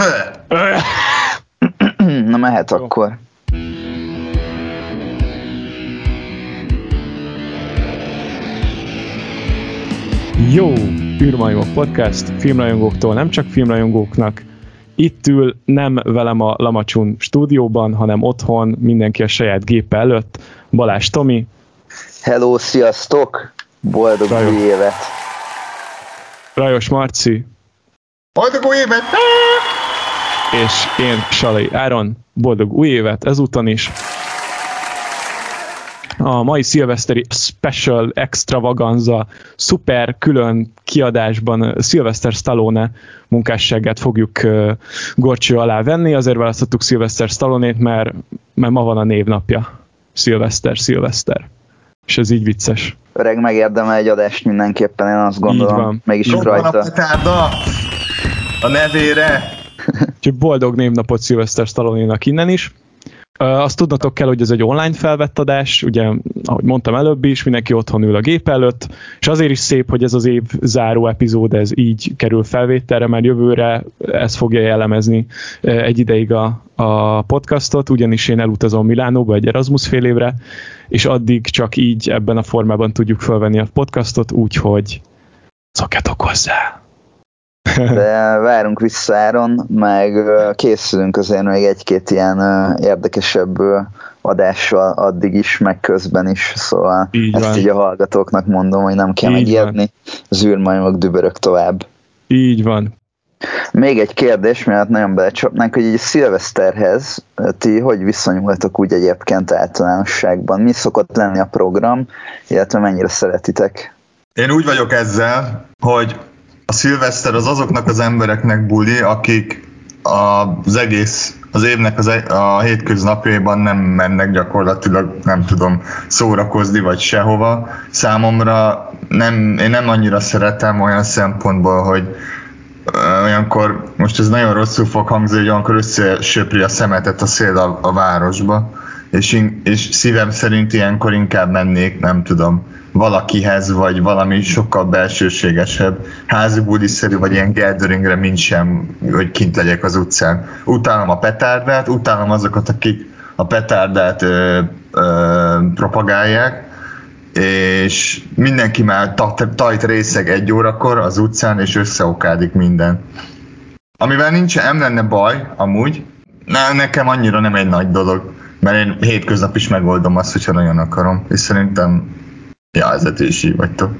Na mehet akkor. Jó, űrmajmok podcast, filmrajongóktól, nem csak filmrajongóknak. Itt ül nem velem a Lamacsun stúdióban, hanem otthon, mindenki a saját gépe előtt. Balázs Tomi. Hello, sziasztok! Boldog Rajos. új évet! Rajos Marci. Boldog új évet! És én, Salai Áron. Boldog új évet ezúton is a mai szilveszteri special extravaganza szuper külön kiadásban Sylvester Stallone munkásságát fogjuk uh, gorcső alá venni, azért választottuk Sylvester Stallone-t, mert, mert ma van a névnapja. Sylvester, Sylvester. És ez így vicces. Öreg megérdemel egy adást mindenképpen, én azt gondolom. Így van. Mégis Robban rajta. a petárda a nevére. Úgyhogy boldog névnapot Sylvester Stallone-nak innen is. Azt tudnatok kell, hogy ez egy online felvett adás, ugye, ahogy mondtam előbb is, mindenki otthon ül a gép előtt, és azért is szép, hogy ez az év záró epizód, ez így kerül felvételre, mert jövőre ez fogja jellemezni egy ideig a, a podcastot, ugyanis én elutazom Milánóba egy Erasmus fél évre, és addig csak így ebben a formában tudjuk felvenni a podcastot, úgyhogy szokjatok hozzá! De várunk vissza Áron, meg készülünk azért még egy-két ilyen érdekesebb adással addig is, meg közben is, szóval így ezt van. így a hallgatóknak mondom, hogy nem kell megijedni, az űrmajmok dübörök tovább. Így van. Még egy kérdés, mert nagyon belecsapnánk, hogy egy szilveszterhez ti hogy viszonyultok úgy egyébként általánosságban? Mi szokott lenni a program, illetve mennyire szeretitek? Én úgy vagyok ezzel, hogy a szilveszter az azoknak az embereknek buli, akik az egész az évnek az, e- a hétköznapjában nem mennek gyakorlatilag, nem tudom, szórakozni vagy sehova. Számomra nem, én nem annyira szeretem olyan szempontból, hogy olyankor, most ez nagyon rosszul fog hangzni, hogy olyankor összesöpri a szemetet a szél a, a városba, és, és szívem szerint ilyenkor inkább mennék, nem tudom, valakihez, vagy valami sokkal belsőségesebb, házi budiszerű, vagy ilyen gatheringre, mint sem, hogy kint legyek az utcán. Utálom a petárdát, utálom azokat, akik a petárdát ö, ö, propagálják, és mindenki már tajt részeg egy órakor az utcán, és összeokádik minden. Amivel nincs, nem lenne baj, amúgy, ne, nekem annyira nem egy nagy dolog, mert én hétköznap is megoldom azt, hogyha nagyon akarom, és szerintem Ja, így vagytok.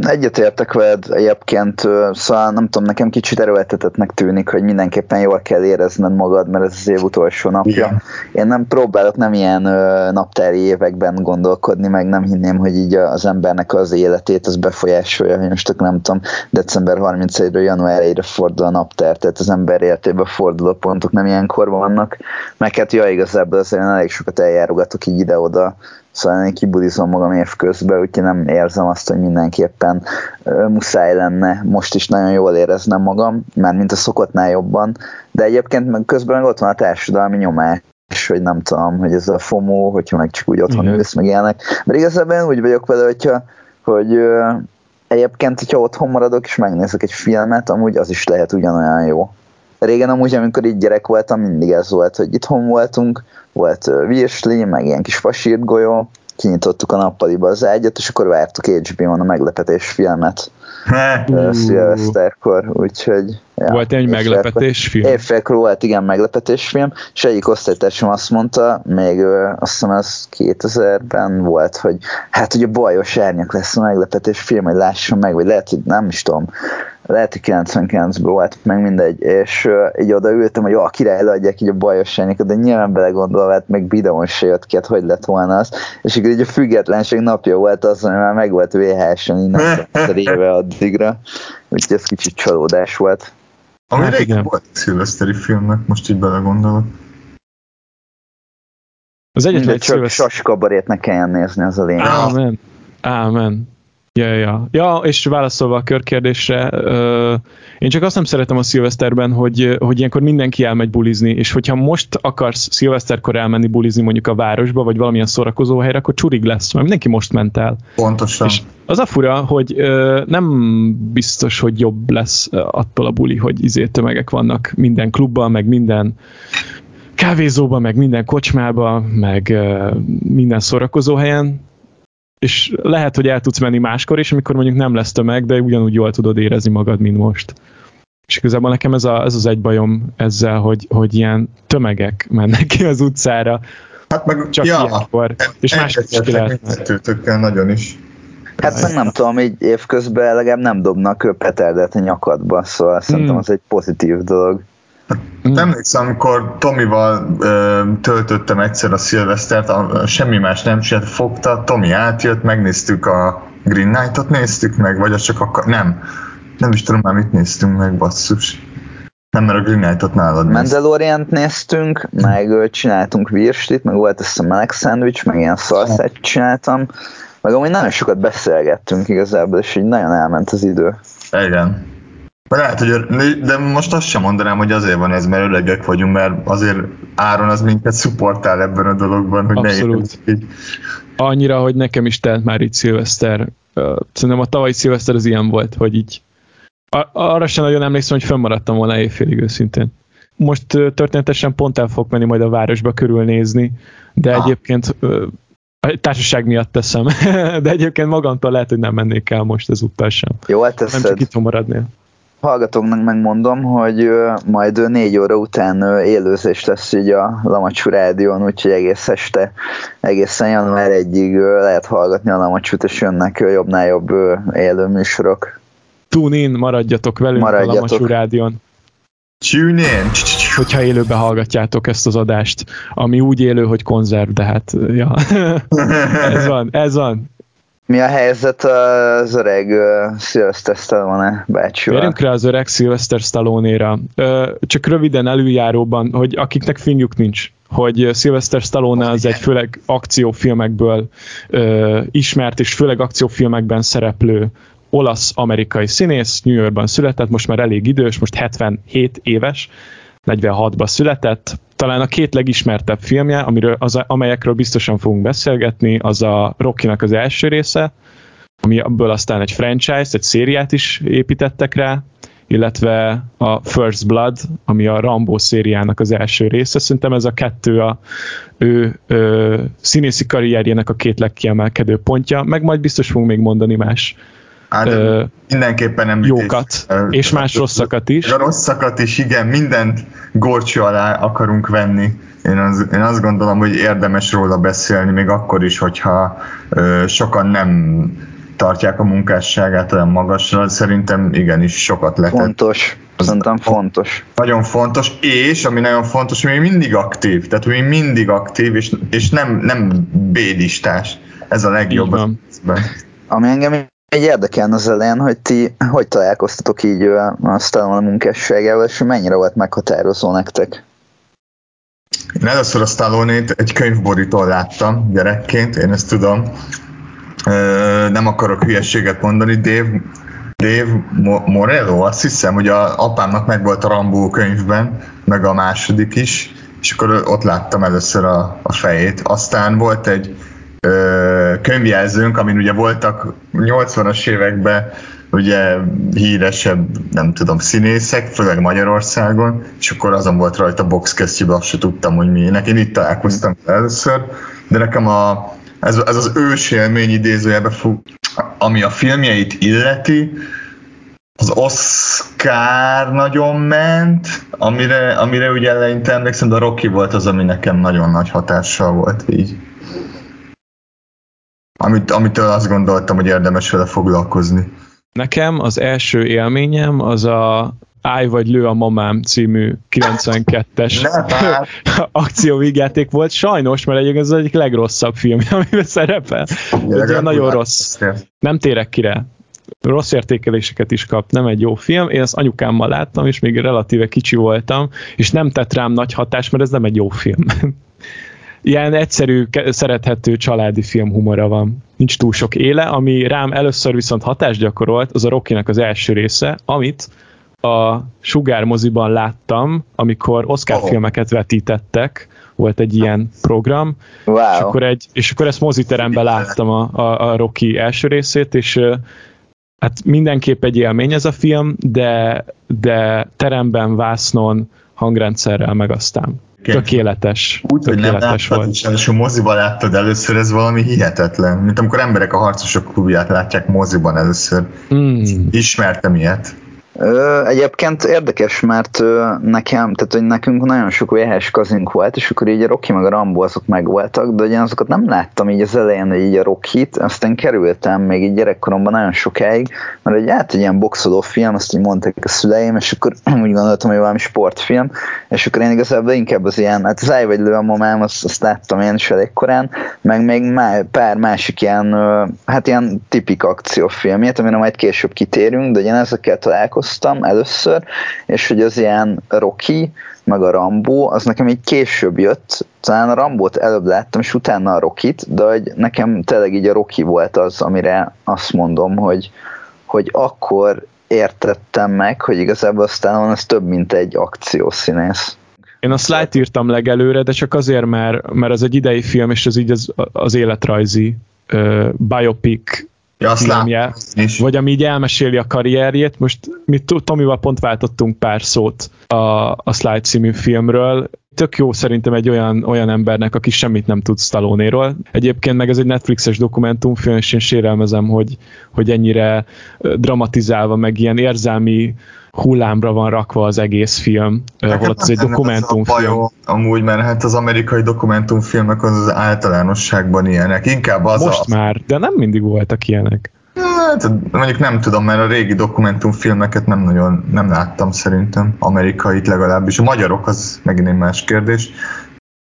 Egyetértek veled egyébként, szóval nem tudom, nekem kicsit erőltetetnek tűnik, hogy mindenképpen jól kell érezned magad, mert ez az év utolsó napja. Igen. Én nem próbálok nem ilyen naptári években gondolkodni, meg nem hinném, hogy így az embernek az életét az befolyásolja, hogy most nem tudom, december 31-ről január 1-re fordul a naptár, tehát az ember életében forduló pontok nem ilyenkor vannak, meg hát ja, igazából azért elég sokat eljárogatok így ide-oda, Szóval én kibudizom magam évközben, úgyhogy nem érzem azt, hogy mindenképpen muszáj lenne most is nagyon jól éreznem magam, már mint a szokottnál jobban, de egyébként meg közben meg ott van a társadalmi nyomás, hogy nem tudom, hogy ez a FOMO, hogyha meg csak úgy otthon mm. ülsz, meg ilyenek. De igazából én úgy vagyok vele, hogyha, hogy egyébként, hogyha otthon maradok és megnézek egy filmet, amúgy az is lehet ugyanolyan jó. Régen amúgy, amikor így gyerek voltam, mindig ez volt, hogy itthon voltunk, volt virsli, meg ilyen kis fasírt golyó, kinyitottuk a nappaliba az ágyat, és akkor vártuk HBO-n a meglepetés filmet szilveszterkor, úgyhogy... Ja, volt egy meglepetés film? Évfélkor volt, igen, meglepetés film, és egyik osztálytársam azt mondta, még azt hiszem ez 2000-ben volt, hogy hát ugye bajos árnyak lesz a meglepetés film, hogy lássam meg, vagy lehet, hogy nem is tudom, lehet, hogy 99-ben volt, meg mindegy, és uh, így odaültem, hogy jó, a király leadják így a bajos árnyakat, de nyilván belegondolva, hát meg videón se jött ki, hát hogy lett volna az, és akkor így a függetlenség napja volt az, hogy már meg volt VHS-en innen éve addigra, úgyhogy ez kicsit csalódás volt. Ami hát igen. volt szilveszteri filmnek, most így belegondolok. Az egyetlen egy csak szilvesz... saskabarét ne kelljen nézni, az a lényeg. Ámen. Ámen. Ja, ja, ja, és válaszolva a körkérdésre, uh, én csak azt nem szeretem a szilveszterben, hogy, hogy ilyenkor mindenki elmegy bulizni, és hogyha most akarsz szilveszterkor elmenni bulizni mondjuk a városba, vagy valamilyen szórakozó helyre, akkor csurig lesz, mert mindenki most ment el. Pontosan. És az a fura, hogy uh, nem biztos, hogy jobb lesz attól a buli, hogy izé tömegek vannak minden klubban, meg minden kávézóban, meg minden kocsmában, meg uh, minden szórakozó helyen, és lehet, hogy el tudsz menni máskor is, amikor mondjuk nem lesz tömeg, de ugyanúgy jól tudod érezni magad, mint most. És igazából nekem ez, a, ez az egy bajom ezzel, hogy, hogy ilyen tömegek mennek ki az utcára, hát meg, csak ja, ilyenkor, és máskor is ki lehetne. nagyon is. Hát meg nem tudom, így évközben legalább nem dobnak petardet a nyakadba, szóval hmm. szerintem az egy pozitív dolog. Hát emlékszem, amikor Tomival ö, töltöttem egyszer a szilvesztert, a, semmi más nem csinált, fogta, Tomi átjött, megnéztük a Green Knight-ot, néztük meg, vagy az csak a... Nem, nem is tudom már mit néztünk meg, basszus. Nem, mert a Green Knight-ot nálad Mandalorian-t néztünk, meg csináltunk virslit, meg volt ezt a meleg szendvics, meg ilyen szalszát csináltam, meg amúgy nagyon sokat beszélgettünk igazából, és így nagyon elment az idő. Igen. Lehet, hogy, de most azt sem mondanám, hogy azért van ez, mert öregek vagyunk, mert azért Áron az minket szupportál ebben a dologban, hogy Abszolút. ne így. Annyira, hogy nekem is telt már itt szilveszter. Szerintem a tavalyi szilveszter az ilyen volt, hogy így arra sem nagyon emlékszem, hogy fönnmaradtam volna éjfélig őszintén. Most történetesen pont el fog menni majd a városba körülnézni, de ah. egyébként a társaság miatt teszem, de egyébként magamtól lehet, hogy nem mennék el most ezúttal sem. Jó, hát Nem csak itt maradnél hallgatóknak megmondom, hogy majd négy óra után élőzés lesz így a Lamacsú rádión, úgyhogy egész este, egészen január 1-ig lehet hallgatni a Lamacsút, és jönnek jobbnál jobb élő műsorok. Tune in, maradjatok velünk maradjatok. a Lamacsú rádión. Tune in! Hogyha élőbe hallgatjátok ezt az adást, ami úgy élő, hogy konzerv, de hát, ja. ez van, ez van. Mi a helyzet az öreg uh, Sylvester Stallone bácsival? Érjünk rá az öreg Sylvester Stallone-ra. Csak röviden előjáróban, hogy akiknek finjuk nincs, hogy Sylvester Stallone az egy főleg akciófilmekből uh, ismert, és főleg akciófilmekben szereplő olasz-amerikai színész, New Yorkban született, most már elég idős, most 77 éves, 46-ban született. Talán a két legismertebb filmje, amiről, az, amelyekről biztosan fogunk beszélgetni, az a Rocky-nak az első része, ami abból aztán egy franchise, egy szériát is építettek rá, illetve a First Blood, ami a Rambo szériának az első része. Szerintem ez a kettő a ő, ő színészi karrierjének a két legkiemelkedő pontja, meg majd biztos fogunk még mondani más Hát, ö, mindenképpen nem jókat, és más rosszakat is. A rosszakat is, igen, mindent gorcső alá akarunk venni. Én, az, én azt gondolom, hogy érdemes róla beszélni, még akkor is, hogyha ö, sokan nem tartják a munkásságát olyan magasra, szerintem igenis sokat lehet. Fontos, szerintem fontos. Nagyon fontos, és ami nagyon fontos, hogy mindig aktív, tehát hogy mindig aktív, és, és nem, nem bédistás. Ez a legjobb. Ami engem egy érdekelne az elején, hogy ti hogy találkoztatok így a munkásságával, és mennyire volt meghatározó nektek? Én először a stallone egy könyvborítól láttam gyerekként, én ezt tudom. Nem akarok hülyeséget mondani, Dave, Dave Morello, azt hiszem, hogy a apámnak meg volt a Rambó könyvben, meg a második is, és akkor ott láttam először a, a fejét. Aztán volt egy könyvjelzőnk, amin ugye voltak 80-as években ugye híresebb, nem tudom, színészek, főleg Magyarországon, és akkor azon volt rajta boxkesztyűben, azt se tudtam, hogy minek. Én itt találkoztam először, de nekem a, ez, ez az ős élmény idézőjebe fog, ami a filmjeit illeti, az Oscar nagyon ment, amire, amire ugye eleinte emlékszem, de a Rocky volt az, ami nekem nagyon nagy hatással volt így amit, amitől azt gondoltam, hogy érdemes vele foglalkozni. Nekem az első élményem az a Állj vagy lő a mamám című 92-es akcióvígjáték volt. Sajnos, mert egyébként az egyik legrosszabb film, amiben szerepel. Ugye nagyon rossz. Nem térek ki rá. Rossz értékeléseket is kap, nem egy jó film. Én ezt anyukámmal láttam, és még relatíve kicsi voltam, és nem tett rám nagy hatás, mert ez nem egy jó film ilyen egyszerű, szerethető családi film humora van. nincs túl sok éle, ami rám először viszont hatást gyakorolt, az a Rocky-nak az első része, amit a Sugár moziban láttam, amikor Oscar oh. filmeket vetítettek, volt egy ilyen program, wow. és, akkor egy, és akkor ezt moziteremben láttam a, a, a Rocky első részét, és hát mindenképp egy élmény ez a film, de, de teremben, vásznon, hangrendszerrel meg aztán. Tökéletes. Úgy, hogy nem láttad, és a moziban láttad először, ez valami hihetetlen. Mint amikor emberek a harcosok klubját látják moziban először. Mm. Ismertem ilyet. Ö, egyébként érdekes, mert ö, nekem, tehát hogy nekünk nagyon sok VHS kazink volt, és akkor így a Rocky meg a Rambo azok megvoltak, de ugye azokat nem láttam így az elején, hogy így a Rocky-t, aztán kerültem még így gyerekkoromban nagyon sokáig, mert egy át egy ilyen boxoló film, azt így mondták a szüleim, és akkor úgy gondoltam, hogy valami sportfilm, és akkor én igazából inkább az ilyen, hát az Áj vagy lő a momám, azt, azt láttam én is elég korán, meg még má, pár másik ilyen, hát ilyen tipik akciófilmjét, amire majd később kitérünk, de ugye ezekkel találkoztam, találkoztam először, és hogy az ilyen Rocky, meg a Rambo, az nekem így később jött, talán a Rambót előbb láttam, és utána a Rockit, de hogy nekem tényleg így a Rocky volt az, amire azt mondom, hogy, hogy akkor értettem meg, hogy igazából aztán az több, mint egy akciószínész. Én a slide írtam legelőre, de csak azért, mert, mert az egy idei film, és ez így az, az életrajzi uh, biopic ja, filmje, vagy ami így elmeséli a karrierjét. Most mi Tomival pont váltottunk pár szót a, a Slide című filmről. Tök jó szerintem egy olyan, olyan embernek, aki semmit nem tud stallone Egyébként meg ez egy Netflixes dokumentumfilm, és én sérelmezem, hogy, hogy ennyire dramatizálva, meg ilyen érzelmi hullámra van rakva az egész film, Nekem holott ez egy dokumentumfilm. amúgy, mert hát az amerikai dokumentumfilmek az, az általánosságban ilyenek. Inkább az Most a... már, de nem mindig voltak ilyenek. Hát mondjuk nem tudom, mert a régi dokumentumfilmeket nem nagyon nem láttam szerintem, amerikait legalábbis. A magyarok az megint egy más kérdés.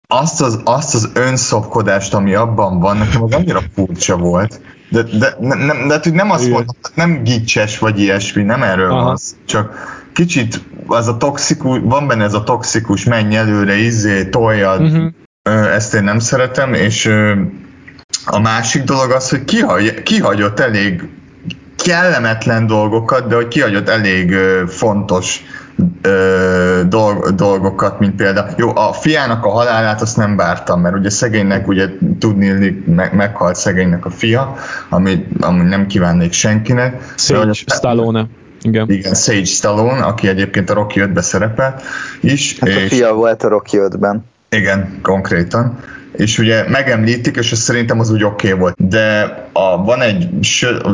Azt az, azt az önszopkodást, ami abban van, nekem az annyira furcsa volt. De, de, nem, nem, de, de nem azt mondom, nem gicses vagy ilyesmi, nem erről van csak kicsit az a toxikus, van benne ez a toxikus, menj előre, izzé, toljad, uh-huh. ezt én nem szeretem, és a másik dolog az, hogy kihagy, kihagyott elég kellemetlen dolgokat, de hogy kihagyott elég fontos ö, dolg, dolgokat, mint például, jó, a fiának a halálát azt nem vártam, mert ugye szegénynek, ugye tudni, meg, meghalt szegénynek a fia, ami, ami nem kívánnék senkinek. Sage Stallone. Igen. Igen, Sage Stallone, aki egyébként a Rocky 5-ben szerepel is. Hát és, a fia volt a Rocky 5-ben. Igen, konkrétan és ugye megemlítik, és ez szerintem az úgy oké okay volt. De a, van egy,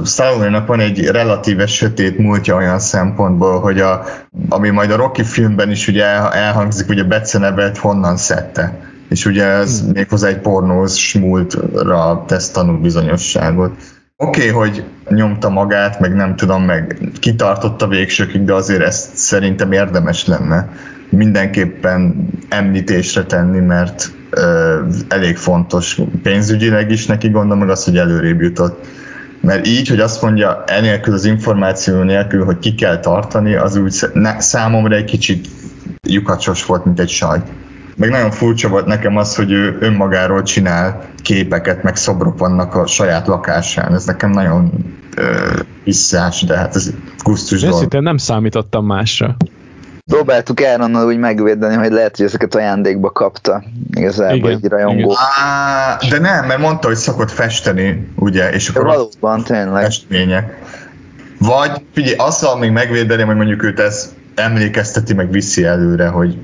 stallone van egy relatíve sötét múltja olyan szempontból, hogy a, ami majd a Rocky filmben is ugye elhangzik, ugye becenevet honnan szedte. És ugye ez hmm. méghozzá egy pornós múltra tesz tanúbizonyosságot. Oké, okay, hogy nyomta magát, meg nem tudom, meg kitartotta végsőkig, de azért ezt szerintem érdemes lenne mindenképpen említésre tenni, mert elég fontos pénzügyileg is neki gondolom, meg az, hogy előrébb jutott. Mert így, hogy azt mondja, enélkül az információ nélkül, hogy ki kell tartani, az úgy számomra egy kicsit lyukacsos volt, mint egy saj. Meg nagyon furcsa volt nekem az, hogy ő önmagáról csinál képeket, meg szobrok vannak a saját lakásán. Ez nekem nagyon ö, visszás, de hát ez gusztus dolog. nem számítottam másra próbáltuk Áronnal úgy megvédeni, hogy lehet, hogy ezeket ajándékba kapta igazából igen, egy rajongó. Á, de nem, mert mondta, hogy szokott festeni, ugye, és akkor valóban, tényleg. Festmények. Vagy, figyelj, azzal még megvédeném, hogy mondjuk őt ez emlékezteti, meg viszi előre, hogy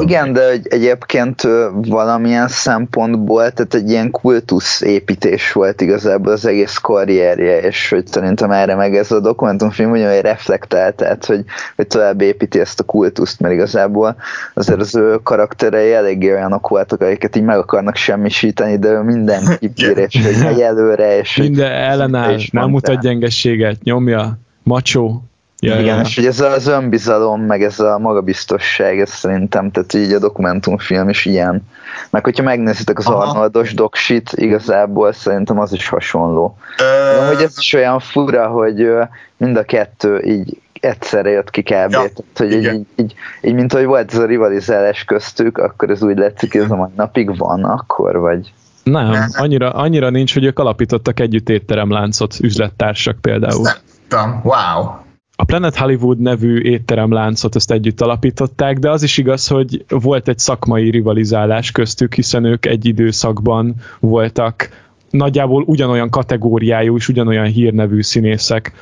igen, de egy, egyébként valamilyen szempontból, tehát egy ilyen kultusz építés volt igazából az egész karrierje, és hogy szerintem erre meg ez a dokumentumfilm hogy reflektál, tehát hogy, hogy tovább építi ezt a kultuszt, mert igazából azért az ő karakterei eléggé olyanok voltak, akiket így meg akarnak semmisíteni, de ő minden kibír, és hogy megy előre, és minden ellenáll, nem mutat gyengességet, nyomja, macsó, Ja, Igen, ja. és hogy ez az önbizalom, meg ez a magabiztosság, ez szerintem, tehát így a dokumentumfilm is ilyen. Meg hogyha megnézitek az Aha. Arnoldos doksit, igazából szerintem az is hasonló. Ö... De hogy ez is olyan fura, hogy mind a kettő így egyszerre jött ki kb. Ja, tehát, hogy így, így, így, így, mint hogy volt ez a rivalizálás köztük, akkor ez úgy látszik, hogy ez a mai napig van akkor, vagy Nem, annyira, annyira nincs, hogy ők alapítottak együtt étteremláncot, üzlettársak például. Ezt nem. Wow. A Planet Hollywood nevű étteremláncot ezt együtt alapították, de az is igaz, hogy volt egy szakmai rivalizálás köztük, hiszen ők egy időszakban voltak nagyjából ugyanolyan kategóriájú és ugyanolyan hírnevű színészek,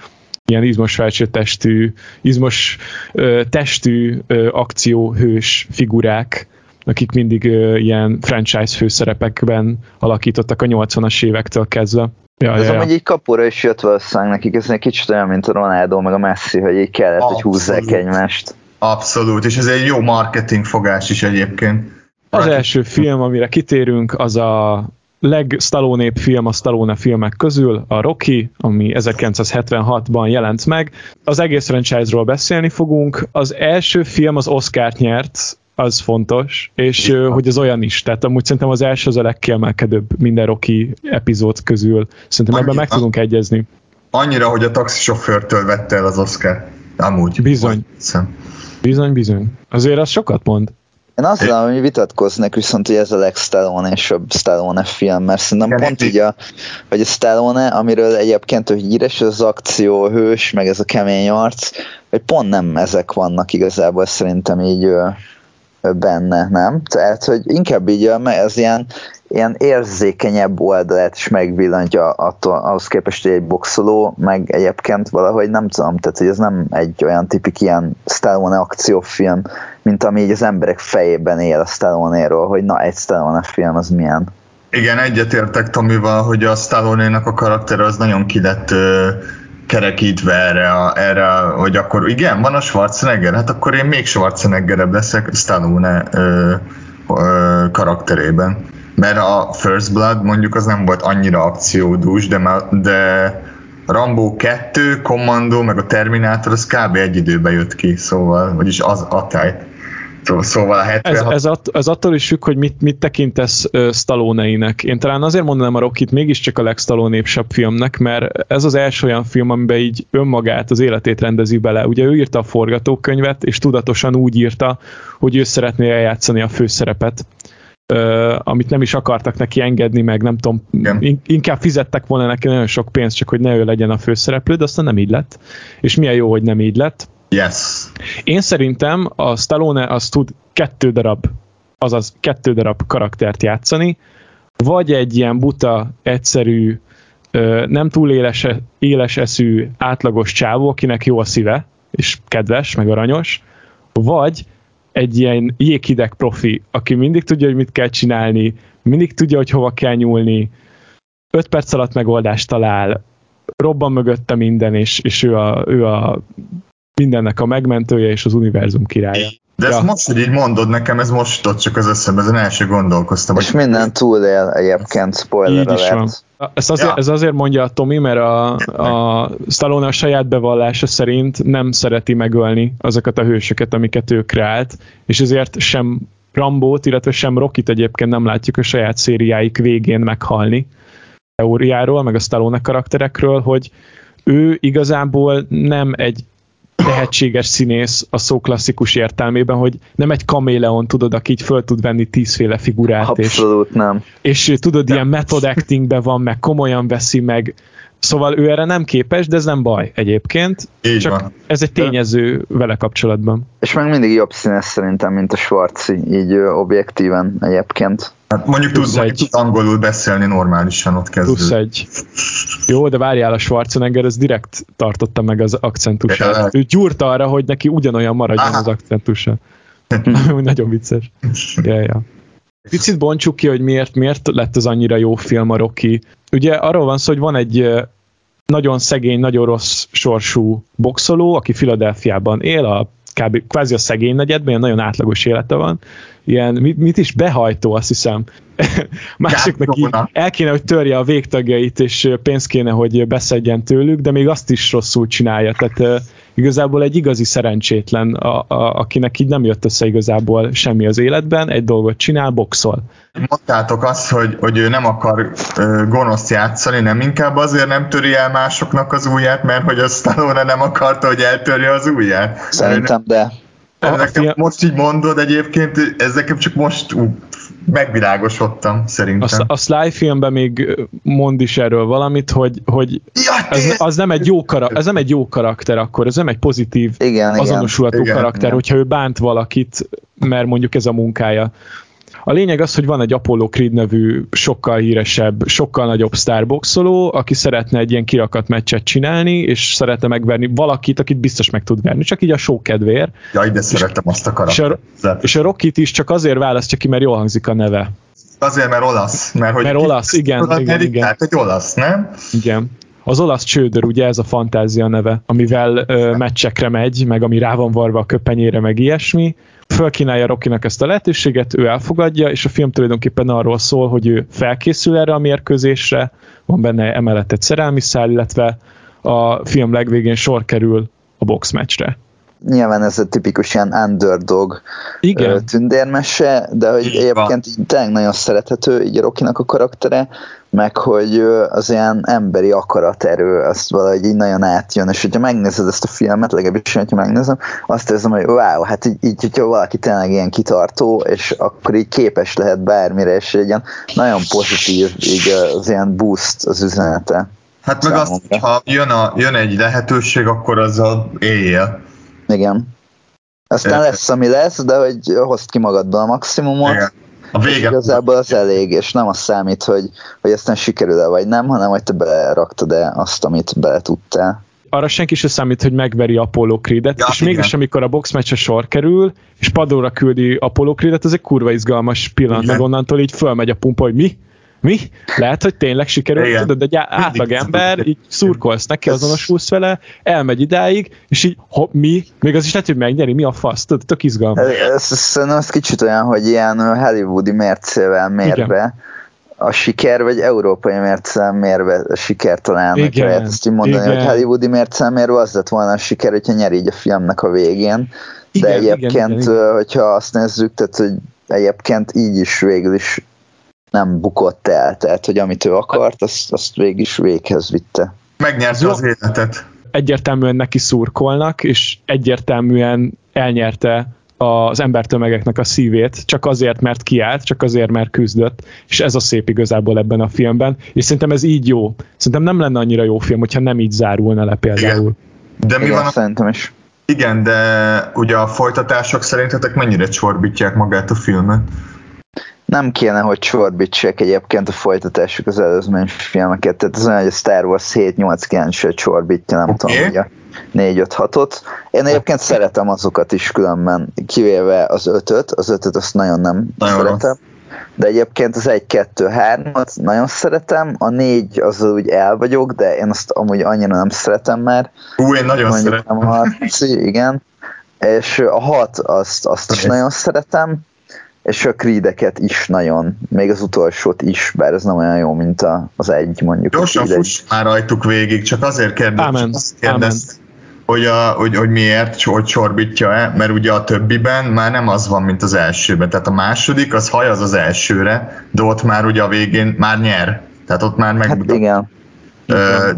ilyen izmos felsőtestű, izmos ö, testű ö, akcióhős figurák, akik mindig ilyen franchise főszerepekben alakítottak a 80-as évektől kezdve. Ja, ez ja, amúgy így kapura is jött valószínűleg nekik, ez egy kicsit olyan, mint a Ronaldo meg a Messi, hogy így kellett, Abszolút. hogy húzzák egymást. Abszolút, és ez egy jó marketing fogás is egyébként. Az első film, amire kitérünk, az a leg Stallone film a Stallone filmek közül, a Rocky, ami 1976-ban jelent meg. Az egész franchise-ról beszélni fogunk. Az első film az Oscar-t nyert, az fontos, és Igen. hogy az olyan is. Tehát amúgy szerintem az első az a legkiemelkedőbb minden Rocky epizód közül. Szerintem Annyira, ebben meg tudunk egyezni. Annyira, hogy a taxisofőrtől vette el az Oscar. Amúgy. Bizony. Bizony, bizony. Azért az sokat mond. Én azt mondom, hogy vitatkoznék viszont, hogy ez a legstallone és a Stallone film, mert szerintem pont így, a, hogy a Stallone, amiről egyébként hogy híres az akció hős, meg ez a kemény arc, hogy pont nem ezek vannak igazából szerintem így benne, nem? Tehát, hogy inkább így ez ilyen, ilyen érzékenyebb oldalát is megvillantja attól, ahhoz képest, hogy egy boxoló, meg egyébként valahogy nem tudom, tehát hogy ez nem egy olyan tipik ilyen Stallone akciófilm, mint ami így az emberek fejében él a Stallone-ról, hogy na, egy Stallone film az milyen. Igen, egyetértek Tomival, hogy a Stallone-nak a karakter az nagyon ki lett kerekítve erre, a, erre hogy akkor igen, van a Schwarzenegger, hát akkor én még Schwarzeneggerebb leszek Stallone ö, ö, karakterében. Mert a First Blood mondjuk az nem volt annyira akciódús, de, de Rambo 2, Commando, meg a Terminator, az kb. egy időben jött ki, szóval, vagyis az a táj. Szóval a 76... ez, ez, att, ez attól is függ, hogy mit, mit tekintesz uh, Stallone-einek. Én talán azért mondanám a Rockit mégiscsak a legstallone filmnek, mert ez az első olyan film, amiben így önmagát, az életét rendezi bele. Ugye ő írta a forgatókönyvet, és tudatosan úgy írta, hogy ő szeretné eljátszani a főszerepet. Uh, amit nem is akartak neki engedni, meg nem tudom, Igen. inkább fizettek volna neki nagyon sok pénzt, csak hogy ne ő legyen a főszereplő, de aztán nem így lett. És milyen jó, hogy nem így lett Yes. Én szerintem a Stallone az tud kettő darab, azaz kettő darab karaktert játszani, vagy egy ilyen buta, egyszerű, nem túl éles, éles eszű, átlagos csávó, akinek jó a szíve, és kedves, meg aranyos, vagy egy ilyen jéghideg profi, aki mindig tudja, hogy mit kell csinálni, mindig tudja, hogy hova kell nyúlni, öt perc alatt megoldást talál, robban mögötte minden, és, és ő, a, ő a mindennek a megmentője és az univerzum királya. De ja. ezt most, hogy így mondod nekem, ez most jutott csak az eszembe, ezen első gondolkoztam. És hogy... minden túlél egyébként, spoiler Így is van. Ez azért, ja. ez azért mondja a Tomi, mert a, a Stallone a saját bevallása szerint nem szereti megölni azokat a hősöket, amiket ő kreált, és ezért sem Rambót, illetve sem Rockit egyébként nem látjuk a saját szériáik végén meghalni teóriáról, meg a Stallone karakterekről, hogy ő igazából nem egy tehetséges színész a szó klasszikus értelmében, hogy nem egy kaméleon, tudod, aki így föl tud venni tízféle figurát. Abszolút és, nem. És tudod, nem. ilyen method actingben van, meg komolyan veszi, meg Szóval ő erre nem képes, de ez nem baj egyébként. Így csak van. ez egy tényező vele kapcsolatban. És meg mindig jobb színes szerintem, mint a Schwarzi, így objektíven egyébként. Hát mondjuk tud, mondjuk tud angolul beszélni normálisan ott kezdő. Plusz egy. Jó, de várjál, a Schwarzenegger ez direkt tartotta meg az akcentusát. Ja, ő gyúrta arra, hogy neki ugyanolyan maradjon Aha. az akcentusa. Nagyon vicces. Ja, ja. Picit bontsuk ki, hogy miért, miért lett ez annyira jó film a Rocky. Ugye arról van szó, hogy van egy nagyon szegény, nagyon rossz sorsú boxoló, aki Filadelfiában él, a kb. kvázi a szegény negyedben, nagyon átlagos élete van, ilyen, mit, mit is behajtó, azt hiszem. Másiknak így el kéne, hogy törje a végtagjait, és pénzt kéne, hogy beszedjen tőlük, de még azt is rosszul csinálja. Tehát igazából egy igazi szerencsétlen, a, a, akinek így nem jött össze igazából semmi az életben, egy dolgot csinál, boxol. Mondtátok azt, hogy, hogy ő nem akar uh, gonosz játszani, nem inkább azért nem töri el másoknak az ujját, mert hogy a Stallone nem akarta, hogy eltörje az ujját. Szerintem, de ez nekem, most így mondod egyébként, ez nekem csak most megvilágosodtam, szerintem. A, a Sly filmben még mond is erről valamit, hogy, hogy ja, ez, az nem egy jó karakter, ez nem egy jó karakter akkor, ez nem egy pozitív, igen, azonosulható igen, karakter, igen. hogyha ő bánt valakit, mert mondjuk ez a munkája. A lényeg az, hogy van egy Apollo Creed nevű sokkal híresebb, sokkal nagyobb sztárboxoló, aki szeretne egy ilyen kirakat meccset csinálni, és szeretne megverni valakit, akit biztos meg tud verni, csak így a show kedvéért. Jaj, de szeretem azt a karaktert. És a, és a Rockit is csak azért választja ki, mert jól hangzik a neve. Azért, mert olasz. Mert, hogy mert olasz, igen, igen, igen, igen. Tehát egy olasz, nem? Igen. Az olasz csődör, ugye ez a fantázia neve, amivel ö, meccsekre megy, meg ami rá van varva a köpenyére, meg ilyesmi. Fölkínálja Rockinak ezt a lehetőséget, ő elfogadja, és a film tulajdonképpen arról szól, hogy ő felkészül erre a mérkőzésre, van benne emellett egy szerelmi szál, illetve a film legvégén sor kerül a boxmeccsre nyilván ez a tipikus ilyen underdog Igen. tündérmese, de hogy Igen. egyébként így tényleg nagyon szerethető így a Rokinak a karaktere, meg hogy az ilyen emberi akaraterő, azt valahogy így nagyon átjön, és hogyha megnézed ezt a filmet, legalábbis, hogyha megnézem, azt érzem, hogy wow, hát így, így hogyha valaki tényleg ilyen kitartó, és akkor így képes lehet bármire, és egy ilyen nagyon pozitív így az ilyen boost az üzenete. Hát meg azt, ha jön, a, jön egy lehetőség, akkor azzal éljél. Igen. Aztán lesz, ami lesz, de hogy hozd ki magadból a maximumot. Igen. A vége. Igazából az elég, és nem az számít, hogy, hogy aztán sikerül-e vagy nem, hanem hogy te beleraktad-e azt, amit bele tudtál arra senki sem számít, hogy megveri Apollo Creed-et, ja, és igen. mégis amikor a boxmeccsre sor kerül, és padóra küldi Apollo Creed-et, ez egy kurva izgalmas pillanat, meg onnantól így fölmegy a pumpa, hogy mi? Mi? Lehet, hogy tényleg sikerült, Igen. tudod, de egy átlag ember, így szurkolsz neki, azonosulsz vele, elmegy idáig, és így, ho, mi? Még az is lehet, hogy megnyeri, mi a fasz? Tudod, tök izgalmas. Ez, szerintem ez kicsit olyan, hogy ilyen hollywoodi mércével mérve, Igen a siker, vagy európai mércel mérve a siker talán, igen, lehet ezt így mondani, igen. hogy hollywoodi mércel mérve az lett volna a siker, hogyha nyer így a filmnek a végén, de igen, egyébként, igen, igen. hogyha azt nézzük, tehát hogy egyébként így is végül is nem bukott el, tehát hogy amit ő akart, azt, azt végig is véghez vitte. Megnyerte az életet. Egyértelműen neki szurkolnak, és egyértelműen elnyerte az embertömegeknek a szívét, csak azért, mert kiállt, csak azért, mert küzdött, és ez a szép igazából ebben a filmben, és szerintem ez így jó. Szerintem nem lenne annyira jó film, hogyha nem így zárulna le például. Igen. De mi Igen, van a... szerintem is. Igen, de ugye a folytatások szerintetek mennyire csorbítják magát a filmet? Nem kéne, hogy csorbítsák egyébként a folytatásuk az előzmény filmeket, tehát az olyan, hogy a Star Wars 7-8-9-et csorbítja, nem okay. tudom, hogy a 4-5-6-ot. Én egyébként szeretem azokat is különben, kivéve az 5-öt, az 5-öt azt nagyon nem nagyon szeretem. Rossz. De egyébként az 1-2-3-at nagyon szeretem, a 4 az úgy el vagyok, de én azt amúgy annyira nem szeretem már. Ú, én nagyon Mondjuk szeretem. A harci, igen. És a 6 azt, azt is nagyon szeretem és a creedeket is nagyon, még az utolsót is, bár ez nem olyan jó, mint a, az egy mondjuk. Gyorsan fuss már rajtuk végig, csak azért kérdez, kérdez hogy, a, hogy, hogy miért, hogy csorbítja-e, mert ugye a többiben már nem az van, mint az elsőben. Tehát a második, az haj az az elsőre, de ott már ugye a végén már nyer. Tehát ott már meg... Hát igen.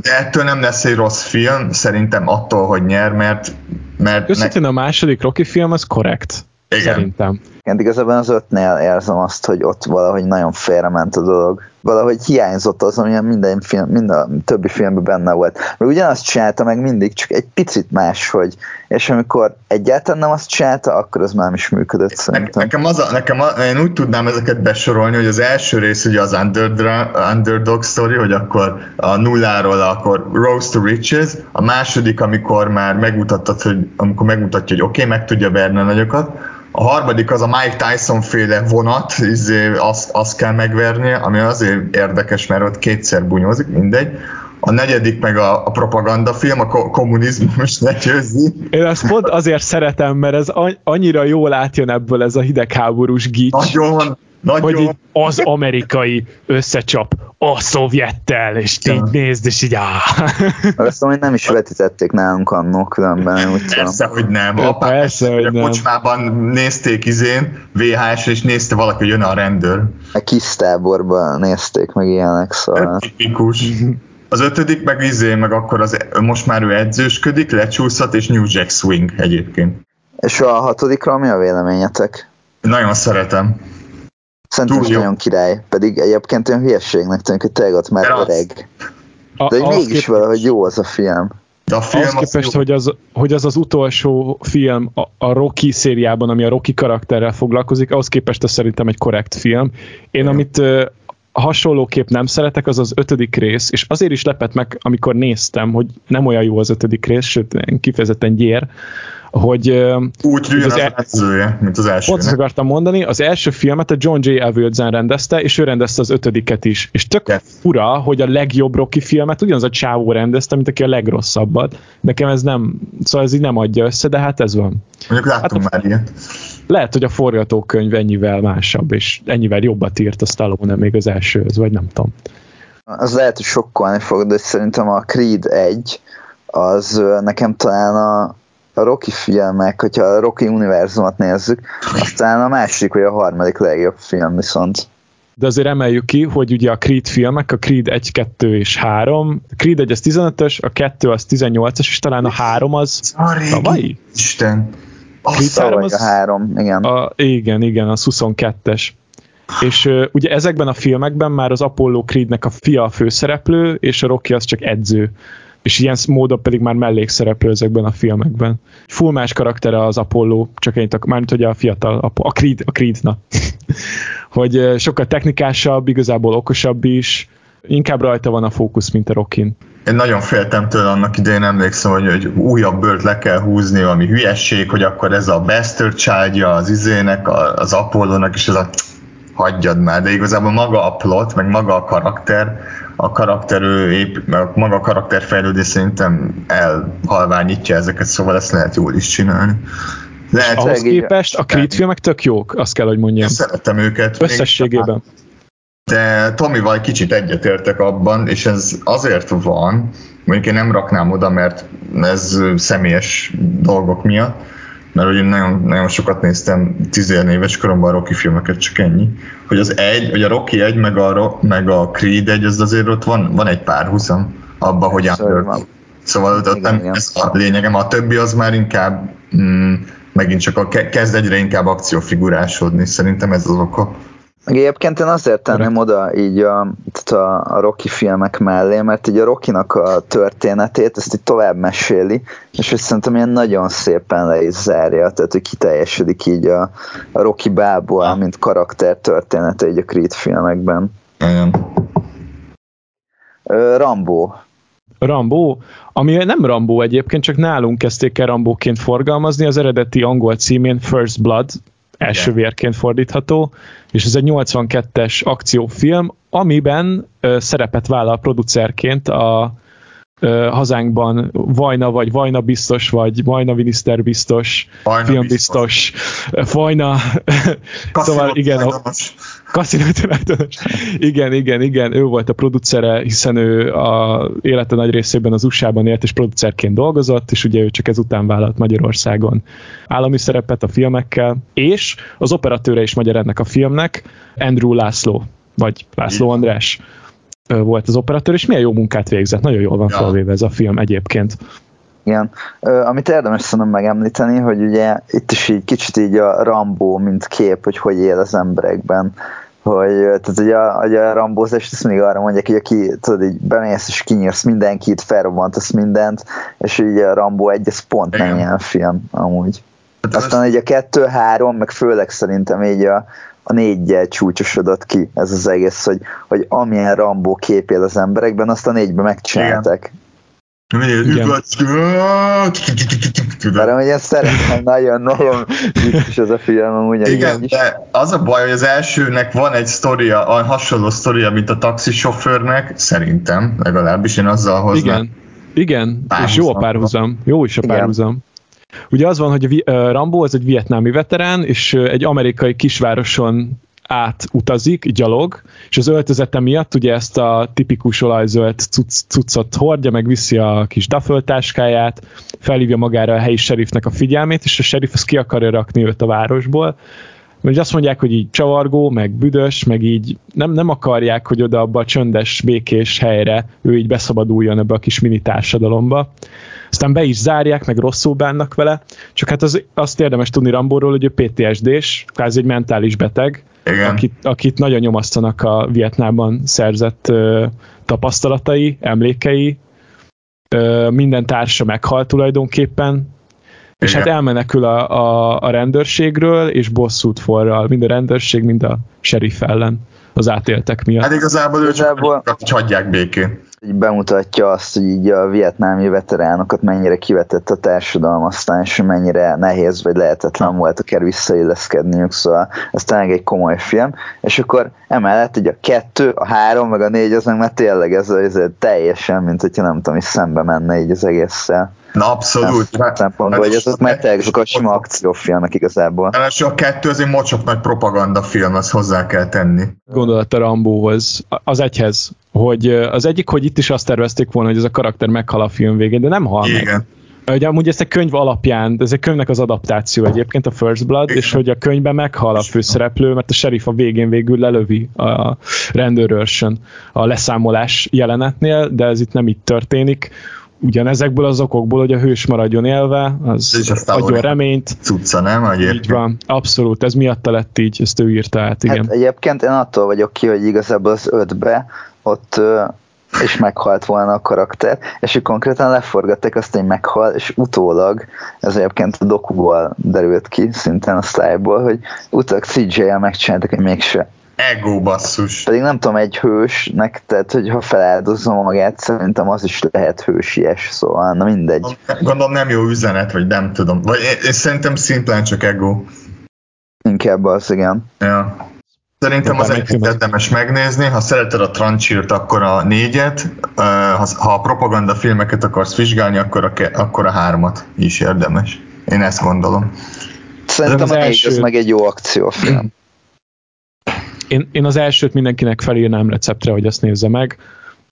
De ettől nem lesz egy rossz film, szerintem attól, hogy nyer, mert... mert Őszintén ne... a második Rocky film az korrekt. Igen. Szerintem. Igen, igazából az ötnél érzem azt, hogy ott valahogy nagyon félrement a dolog. Valahogy hiányzott az, amilyen minden, film, minden többi filmben benne volt. Mert ugyanazt csinálta meg mindig, csak egy picit más, hogy és amikor egyáltalán nem azt csinálta, akkor az már nem is működött szerintem. Nekem, az a, nekem a, én úgy tudnám ezeket besorolni, hogy az első rész ugye az underdog, underdog story, hogy akkor a nulláról akkor Rose to Riches, a második, amikor már megmutattad, hogy amikor megmutatja, hogy oké, okay, meg tudja verni a nagyokat, a harmadik az a Mike Tyson féle vonat, izé, azt, azt kell megverni, ami azért érdekes, mert ott kétszer bunyózik, mindegy. A negyedik meg a, a propagandafilm, a kommunizmus legyőzi. Én ezt pont azért szeretem, mert ez annyira jól átjön ebből ez a hidegháborús gics. Nagyon, nagyon. Hogy így az amerikai összecsap a szovjettel, és ja. így nézd, és így áh. Azt mondom, hogy nem is vetítették nálunk annó különben, úgy Persze, hogy nem. Apá, persze, hogy a nem. kocsmában nézték izén, VHS, és nézte valaki, hogy jön a rendőr. A kis táborban nézték meg ilyenek, szóval. Tipikus. Az ötödik meg izé, meg akkor az, most már ő edzősködik, lecsúszhat, és New Jack Swing egyébként. És a hatodikról mi a véleményetek? Nagyon szeretem. Szerintem is nagyon király, pedig egyébként olyan hülyeségnek tűnik, hogy tényleg ott már De öreg. De hogy mégis képest- valahogy jó az a film. De a film az képest, jó. hogy az, hogy az az utolsó film a, a Rocky szériában, ami a Rocky karakterrel foglalkozik, ahhoz képest az szerintem egy korrekt film. Én amit hasonlóképp nem szeretek, az az ötödik rész, és azért is lepett meg, amikor néztem, hogy nem olyan jó az ötödik rész, sőt, kifejezetten gyér, hogy Úgy rűjön az az, e- edzője, mint az első. Pont ezt akartam mondani, az első filmet a John J. Avildsen rendezte, és ő rendezte az ötödiket is. És tök Yes. fura, hogy a legjobb Rocky filmet ugyanaz a csávó rendezte, mint aki a legrosszabbat. Nekem ez nem, szóval ez így nem adja össze, de hát ez van. Mondjuk láttunk Hát a- már ilyet. Lehet, hogy a forgatókönyv ennyivel másabb, és ennyivel jobbat írt a Stallone még az elsőhöz, vagy nem tudom. Az lehet, hogy sokkolni fog, de szerintem a Creed 1 az nekem talán a, a Rocky filmek, hogyha a Rocky univerzumot nézzük, aztán a második vagy a harmadik legjobb film viszont. De azért emeljük ki, hogy ugye a Creed filmek, a Creed 1, 2 és 3, a Creed 1 az 15-ös, a 2 az 18-as, és talán a 3 az A régi tavalyi? Isten. Creed Azt három Tavaly az- a három, igen. A, igen, igen, az 22-es. És uh, ugye ezekben a filmekben már az Apollo Creednek a fia a főszereplő, és a Rocky az csak edző. És ilyen módon pedig már mellékszereplő ezekben a filmekben. Full más karaktere az Apollo, csak ennyit, ak- mármint hogy a fiatal, a Creed, a Creed na. hogy sokkal technikásabb, igazából okosabb is, inkább rajta van a fókusz, mint a Rockin. Én nagyon féltem tőle annak idején, emlékszem, hogy, hogy újabb bőrt le kell húzni, valami hülyesség, hogy akkor ez a Bastard childja az izének, az Apollónak, és ez a hagyjad már, de igazából maga a plot, meg maga a karakter, a karakter ő épp, meg maga a karakterfejlődés szerintem elhalványítja ezeket, szóval ezt lehet jól is csinálni. Lehet, Ahhoz így- képest a Creed filmek tök jók, azt kell, hogy mondjam. én szeretem őket. Összességében. De Tomival kicsit egyetértek abban, és ez azért van, mondjuk én nem raknám oda, mert ez személyes dolgok miatt, mert ugye nagyon, nagyon sokat néztem 10 éves koromban Rocky filmeket, csak ennyi, hogy az egy, hogy a Rocky egy, meg a, meg a Creed egy, az azért ott van, van egy párhuzam abban, hogy under. van. Szóval ott Igen, nem igen. ez a lényegem, a többi az már inkább mm, megint csak a, ke- kezd egyre inkább akciófigurásodni, szerintem ez az oka. Meg egyébként én azért tenném oda így a, tehát a, a Rocky filmek mellé, mert így a Rockynak a történetét, ezt így tovább meséli, és hogy szerintem ilyen nagyon szépen le is zárja, tehát hogy kiteljesedik így a, a Rocky Balboa, mint karakter története így a Creed filmekben. Igen. Ö, Rambo. Rambo, ami nem Rambo egyébként, csak nálunk kezdték el Rambóként forgalmazni, az eredeti angol címén First Blood, első Igen. vérként fordítható, és ez egy 82-es akciófilm, amiben ö, szerepet vállal producerként a ö, hazánkban Vajna, vagy Vajna biztos, vagy Vajna miniszter biztos, Vajna filmbiztos, Vajna, szóval igen, a, Casino tulajdonos. Igen, igen, igen, ő volt a producere, hiszen ő a élete nagy részében az USA-ban élt, és producerként dolgozott, és ugye ő csak ezután vállalt Magyarországon állami szerepet a filmekkel, és az operatőre is magyar ennek a filmnek, Andrew László, vagy László. András volt az operatőr, és milyen jó munkát végzett, nagyon jól van Ja. felvéve ez a film egyébként. Igen. Ö, amit érdemes szerintem megemlíteni, hogy ugye itt is így kicsit így a Rambo, mint kép, hogy hogy él az emberekben. Hogy, tehát ugye a, hogy a rambózást ezt mindig arra mondják, hogy aki, tudod, így bemész és kinyírsz mindenkit, felrobbantasz mindent, és így a Rambo egy, ez pont nem ilyen film, amúgy. Hát Aztán így a kettő, három, meg főleg szerintem így a, a négyel csúcsosodott ki ez az egész, hogy, hogy amilyen Rambó kép él az emberekben, azt a négyben megcsinálták. Mert amúgy én szeretem nagyon, nagyon vicces ez a film, amúgy Igen, de az a baj, hogy az elsőnek van egy sztoria, a hasonló sztoria, mint a taxisofőrnek, szerintem, legalábbis én azzal hoznám. Igen, igen, Párhuzam. és jó a párhuzam. Jó is a Igen. párhuzam. Ugye az van, hogy a Rambo az egy vietnámi veterán, és egy amerikai kisvároson át utazik, gyalog, és az öltözete miatt ugye ezt a tipikus olajzöld cucc, cuccot hordja, meg viszi a kis daföltáskáját, felhívja magára a helyi serifnek a figyelmét, és a serif az ki akarja rakni őt a városból, mert azt mondják, hogy így csavargó, meg büdös, meg így nem, nem akarják, hogy oda abba a csöndes, békés helyre ő így beszabaduljon ebbe a kis mini társadalomba. Aztán be is zárják, meg rosszul bánnak vele, csak hát az, azt érdemes tudni Rambóról, hogy ő PTSD-s, kvázi egy mentális beteg, Igen. Akit, akit nagyon nyomasztanak a Vietnámban szerzett ö, tapasztalatai, emlékei, ö, minden társa meghalt tulajdonképpen, Igen. és hát elmenekül a, a, a rendőrségről, és bosszút forral, mind a rendőrség, mind a sheriff ellen az átéltek miatt. Hát igazából ő csak hogy hagyják békén így bemutatja azt, hogy így a vietnámi veteránokat mennyire kivetett a társadalom aztán, és mennyire nehéz vagy lehetetlen volt akár visszailleszkedniük, szóval ez tényleg egy komoly film, és akkor emellett ugye a kettő, a három, meg a négy, az meg már tényleg ez, ez teljesen, mint hogyha nem tudom, is szembe menne így az egésszel. Na abszolút. Szempontból, hogy ez meg ezek a sima akciófilmek igazából. Első a kettő az egy mocsok nagy propaganda film, azt hozzá kell tenni. Gondolat a Rambóhoz, az egyhez, hogy az egyik, hogy itt is azt tervezték volna, hogy ez a karakter meghal a film végén, de nem hal Igen. meg. Ugye amúgy ezt a könyv alapján, ez egy könyvnek az adaptáció egyébként, a First Blood, Igen. és hogy a könyvben meghal a főszereplő, mert a sheriff a végén végül lelövi a rendőrőrsön a leszámolás jelenetnél, de ez itt nem így történik ugyanezekből az okokból, hogy a hős maradjon élve, az adjon reményt. Cucca, nem? Egyébként. Így van, abszolút, ez miatta lett így, ezt ő írta át, igen. Hát egyébként én attól vagyok ki, hogy igazából az ötbe ott és meghalt volna a karakter, és ők konkrétan leforgatták azt, hogy meghal, és utólag, ez egyébként a dokuból derült ki, szintén a sztájból, hogy utólag CJ-el megcsináltak, hogy mégse Ego basszus. Pedig nem tudom, egy hősnek, tehát hogyha feláldozza magát, szerintem az is lehet hősies, szóval na mindegy. Gondolom nem jó üzenet, vagy nem tudom. Vagy én szerintem szimplán csak ego. Inkább az, igen. Ja. Szerintem az egyet érdemes megnézni, ha szereted a Tranchirt, akkor a négyet, ha a propaganda filmeket akarsz vizsgálni, akkor a, akkor a hármat is érdemes. Én ezt gondolom. Szerintem az a első... meg egy jó akciófilm én, én az elsőt mindenkinek felírnám receptre, hogy ezt nézze meg,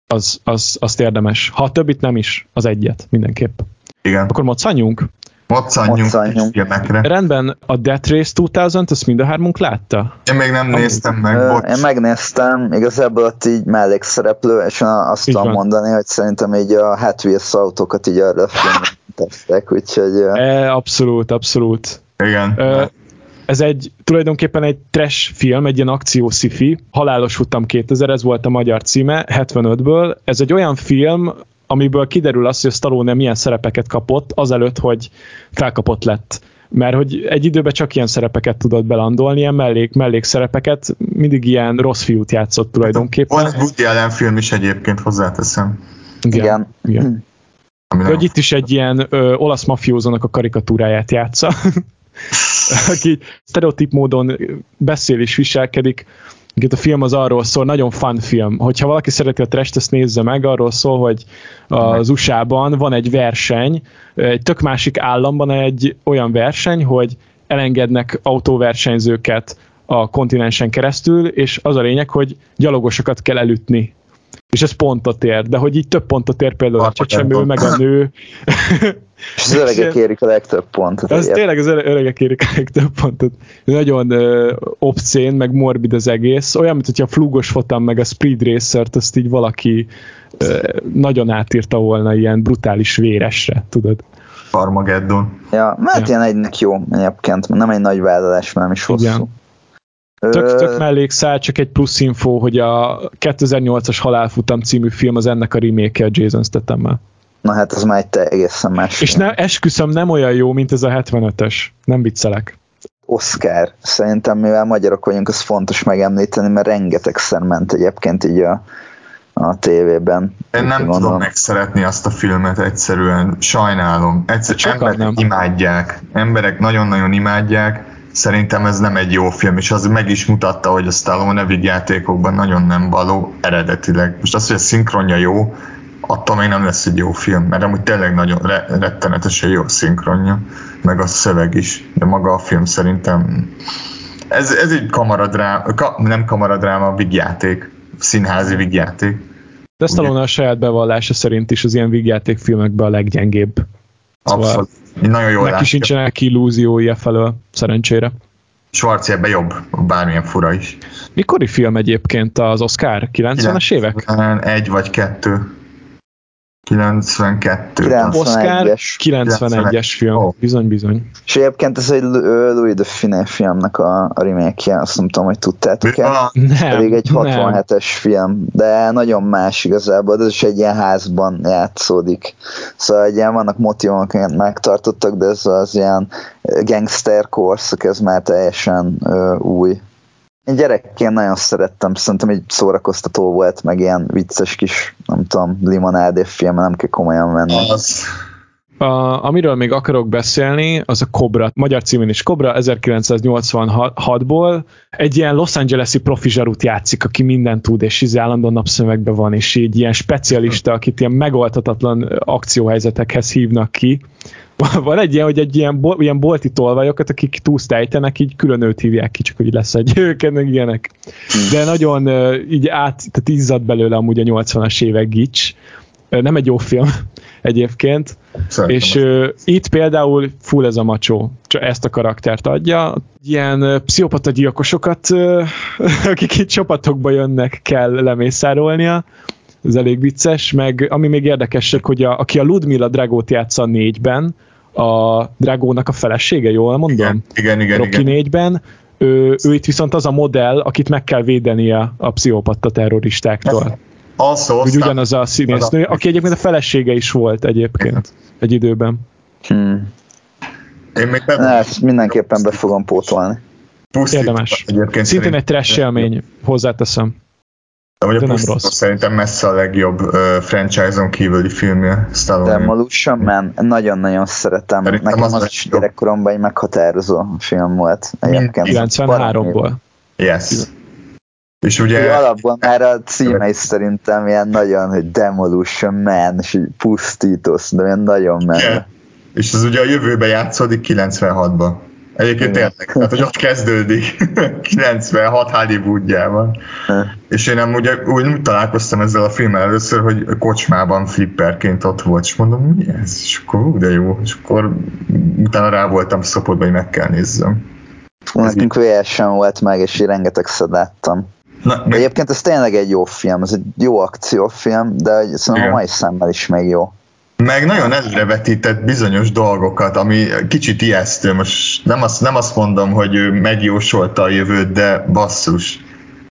az, az, azt érdemes. Ha a többit nem is, az egyet mindenképp. Igen. Akkor moccanjunk? Moccanjunk filmekre. Rendben, a Death Race 2000, azt mind a hármunk látta? Én még nem néztem meg, Ö, bocs. Én megnéztem, igazából ott így mellékszereplő, és azt tudom mondani, hogy szerintem így a Hot Wheels autókat így arra filmre úgyhogy... E, abszolút, abszolút. Igen. Ö, ez egy tulajdonképpen egy trash film, egy ilyen akció sci-fi, Halálos futam 2000, ez volt a magyar címe, 75-ből. Ez egy olyan film, amiből kiderül az, hogy a Stallone milyen szerepeket kapott, azelőtt, hogy felkapott lett. Mert hogy egy időben csak ilyen szerepeket tudott belandolni, ilyen mellék, mellék szerepeket, mindig ilyen rossz fiút játszott tulajdonképpen. Van egy Woody Allen film is egyébként, hozzáteszem. Igen. Igen. Igen. Hogy itt is egy ilyen ö, olasz mafiózónak a karikatúráját játsza. aki sztereotíp módon beszél és viselkedik. Itt a film az arról szól, nagyon fun film. Hogyha valaki szereti a trash ezt nézze meg, arról szól, hogy az USA-ban van egy verseny, egy tök másik államban egy olyan verseny, hogy elengednek autóversenyzőket a kontinensen keresztül, és az a lényeg, hogy gyalogosokat kell elütni és ez pontot ér, de hogy így több pontot ér például a csecsemő, meg a nő. És az öregek érik a legtöbb pontot. Ez tényleg az öregek érik a legtöbb pontot. Nagyon uh, obszén, meg morbid az egész. Olyan, mint hogyha a flugos fotam, meg a Speed Racer-t, azt így valaki uh, nagyon átírta volna ilyen brutális véresre, tudod. Armageddon. Ja, mert ja. ilyen egynek jó egyébként, nem egy nagy vállalás, nem is hosszú. Igen. Tök, tök mellékszál, csak egy plusz info, hogy a 2008-as Halálfutam című film az ennek a remake a Jason statham Na hát az már egy te egészen más. És ne, esküszöm, nem olyan jó, mint ez a 75-ös. Nem viccelek. Oscar. Szerintem, mivel magyarok vagyunk, az fontos megemlíteni, mert rengetegszer ment egyébként így a, a tévében. Én nem gondolom. tudom megszeretni azt a filmet egyszerűen. Sajnálom. Egyszer, emberek nem. imádják. Emberek nagyon-nagyon imádják Szerintem ez nem egy jó film, és az meg is mutatta, hogy a Stallone játékokban nagyon nem való eredetileg. Most az, hogy a szinkronja jó, attól még nem lesz egy jó film, mert amúgy tényleg nagyon re- rettenetesen jó szinkronja, meg a szöveg is, de maga a film szerintem ez, ez egy kamaradráma, ka, nem kamaradráma, vigjáték, színházi vigjáték. De Stallone a saját bevallása szerint is az ilyen vigjáték filmekben a leggyengébb. Szóval Abszolút. Nagyon jól Neki sincsenek illúziója felől, szerencsére. Schwarzjebben jobb, bármilyen fura is. Mikori film egyébként az Oscar? 90-es évek? Egy vagy kettő. 92. 91-es. 91-es film, oh. bizony, bizony. És egyébként ez egy Louis de Finet filmnek a, a remake azt nem tudom, hogy tudtátok-e. Nem, Pedig egy 67-es film, de nagyon más igazából, de ez is egy ilyen házban játszódik. Szóval egy ilyen vannak motivumok, amiket megtartottak, de ez az ilyen gangster korszak, ez már teljesen uh, új. Én gyerekként nagyon szerettem, szerintem egy szórakoztató volt, meg ilyen vicces kis, nem tudom, limonádé film, nem kell komolyan menni. Az. A, amiről még akarok beszélni, az a Cobra, magyar címén is Cobra, 1986-ból. Egy ilyen Los Angeles-i profi zsarút játszik, aki mindent tud, és így állandóan napszemekben van, és így ilyen specialista, akit ilyen megoldhatatlan akcióhelyzetekhez hívnak ki van egy ilyen, hogy egy ilyen, bol, ilyen bolti tolvajokat, akik túlszt ejtenek, így külön őt hívják ki, csak hogy lesz egy meg ilyenek. De nagyon így át, tehát izzad belőle amúgy a 80-as évek gics. Nem egy jó film egyébként. Szerintem. És uh, itt például full ez a macsó, csak ezt a karaktert adja. Ilyen uh, pszichopata gyilkosokat, uh, akik itt csapatokba jönnek, kell lemészárolnia ez elég vicces, meg ami még érdekesek, hogy a, aki a Ludmilla Dragót játsza a négyben, a Dragónak a felesége, jól mondom? Igen, igen, igen. Rocky igen. négyben, ő, ő itt viszont az a modell, akit meg kell védenie a pszichopatta terroristáktól. Also, Úgy ugyanaz a színésznő, aki egyébként a felesége is volt egyébként egy időben. Hmm. Én még nem... Ezt mindenképpen be fogom pótolni. Pusztít, Érdemes. Szintén egy trash élmény, hozzáteszem. De, hogy a nem rossz. szerintem messze a legjobb uh, franchise-on kívüli filmje Stallone. Demolition Man, nagyon-nagyon szeretem. Szerintem Nekem az, az is gyerekkoromban egy meghatározó film volt. 93-ból. Yes. És ugye... Ugye alapból már a címe is szerintem ilyen nagyon, hogy Demolition Man, és így pusztító, de ilyen nagyon menő. És ez ugye a jövőben játszódik 96-ban. Egyébként tényleg, tehát hogy ott kezdődik 96 Hollywoodjában. És én nem ugye úgy találkoztam ezzel a filmmel először, hogy kocsmában flipperként ott volt, és mondom, mi ez? És akkor de jó, és akkor utána rá voltam szopodva, hogy meg kell nézzem. Nekünk vs volt meg, és én rengetegszer láttam. Na, meg... Egyébként ez tényleg egy jó film, ez egy jó akciófilm, de szerintem a mai szemmel is még jó. Meg nagyon előrevetített bizonyos dolgokat, ami kicsit ijesztő. Most nem azt, nem azt mondom, hogy ő megjósolta a jövőt, de basszus.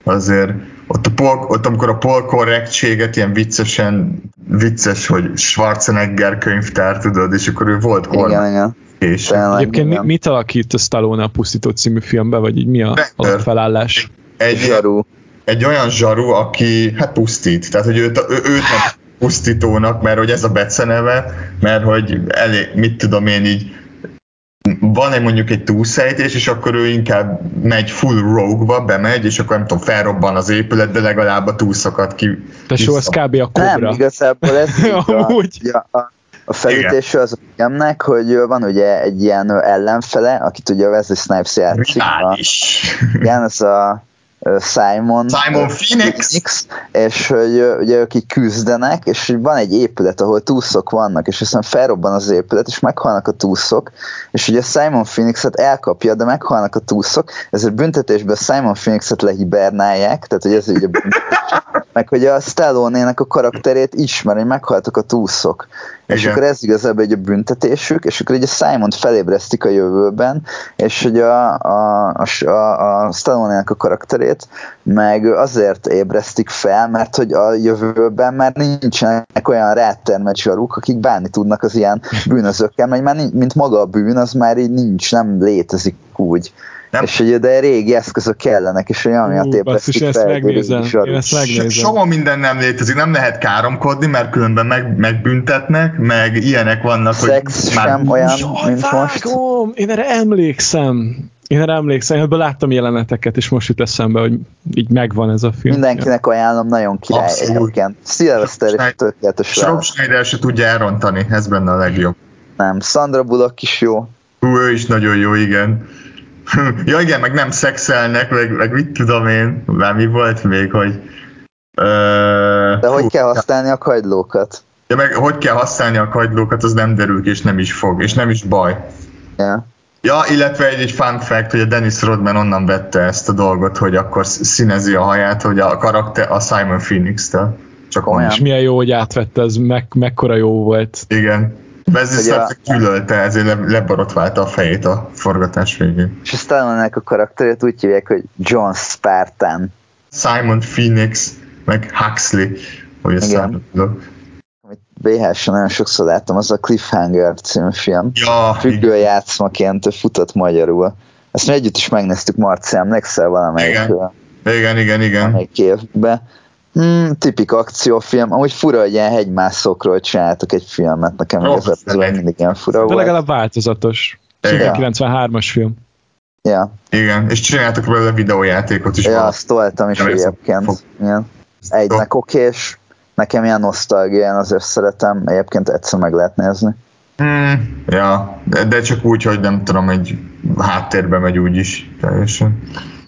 Azért ott, a pol, ott amikor a polkorrektséget ilyen viccesen, vicces, hogy Schwarzenegger könyvtár, tudod, és akkor ő volt kormány. Igen, igen. És Egyébként mi, mit alakít a Stallone a Pusztító című filmben, vagy így mi a alapfelállás? Egy, egy, zsaru. egy olyan zsaru, aki hát pusztít. Tehát, hogy őt, ő, őt nem pusztítónak, mert hogy ez a beceneve, mert hogy elég, mit tudom én így, van egy mondjuk egy túlszejtés, és akkor ő inkább megy full rogue-ba, bemegy, és akkor nem tudom, felrobban az épület, de legalább a túlszokat ki... Tesó, az kb. a kobra. Nem, igazából ez a, a, a felütése az a filmnek, hogy van ugye egy ilyen ellenfele, akit ugye a Wesley Snipes játszik. A, igen, ez a Simon, Simon Phoenix. Phoenix, és hogy ugye ők így küzdenek, és van egy épület, ahol túszok vannak, és aztán felrobban az épület, és meghalnak a túszok, és ugye Simon Phoenixet elkapja, de meghalnak a túszok, ezért büntetésben Simon Phoenixet lehibernálják, tehát hogy ez ugye meg hogy a Stallone-nek a karakterét ismer, hogy meghaltak a túszok. Igen. És akkor ez igazából egy a büntetésük, és akkor ugye Simon felébresztik a jövőben, és hogy a, a, a, a Stallone-nek a karakterét meg azért ébresztik fel, mert hogy a jövőben már nincsenek olyan rátermet zsaruk, akik bánni tudnak az ilyen bűnözőkkel, mert már mint maga a bűn, az már így nincs, nem létezik úgy. Nem. És hogy de régi eszközök kellenek, és olyan miatt ébresztik fel. Ezt megnézem, én ezt megnézem. Soha minden nem létezik, nem lehet káromkodni, mert különben meg, megbüntetnek, meg ilyenek vannak, Szex hogy sem már... olyan, Jaj, mint vágom, most. Én erre emlékszem. Én erre emlékszem, ebből láttam jeleneteket, és most jut eszembe, hogy így megvan ez a film. Mindenkinek ajánlom, nagyon király egyébként. Szilveszter is tökéletes. Rob Schneider se tudja elrontani, ez benne a legjobb. Nem, Sandra Bullock is jó. Hú, ő is nagyon jó, igen. ja igen, meg nem szexelnek, meg, meg mit tudom én, már mi volt még, hogy... Uh, De hogy hú, kell használni a kagylókat? Ja, meg hogy kell használni a kagylókat, az nem derül ki, és nem is fog, és nem is baj. Yeah. Ja, illetve egy, egy fun fact, hogy a Dennis Rodman onnan vette ezt a dolgot, hogy akkor színezi a haját, hogy a karakter a Simon Phoenix-től. Csak olyan. És milyen jó, hogy átvette, ez meg, mekkora jó volt. Igen. A- szart gyűlölte, ezért le, leborotválta a fejét a forgatás végén. És a Stallone-nek a karakterét úgy hívják, hogy John Spartan. Simon Phoenix, meg Huxley, hogy ezt számolok. amit VHS-en nagyon sokszor láttam, az a Cliffhanger című film. Ja, Függő játszmaként futott magyarul. Ezt mi együtt is megnéztük, Marci, emlékszel valamelyik, Igen. igen, igen, igen. valamelyik évben. Hmm, tipik akciófilm. Amúgy fura, hogy ilyen hegymászókról csináltak egy filmet. Nekem igazából ez mindig ilyen fura De volt. legalább változatos. Igen. 93-as film. Ja, Igen, és csináltak belőle videójátékot is. ja valami. azt toltam is egyébként. Igen. Egynek okés. Nekem ilyen nosztalgia, én azért szeretem. Egyébként egyszer meg lehet nézni. Hmm, ja, de, de, csak úgy, hogy nem tudom, egy háttérbe megy úgy is teljesen.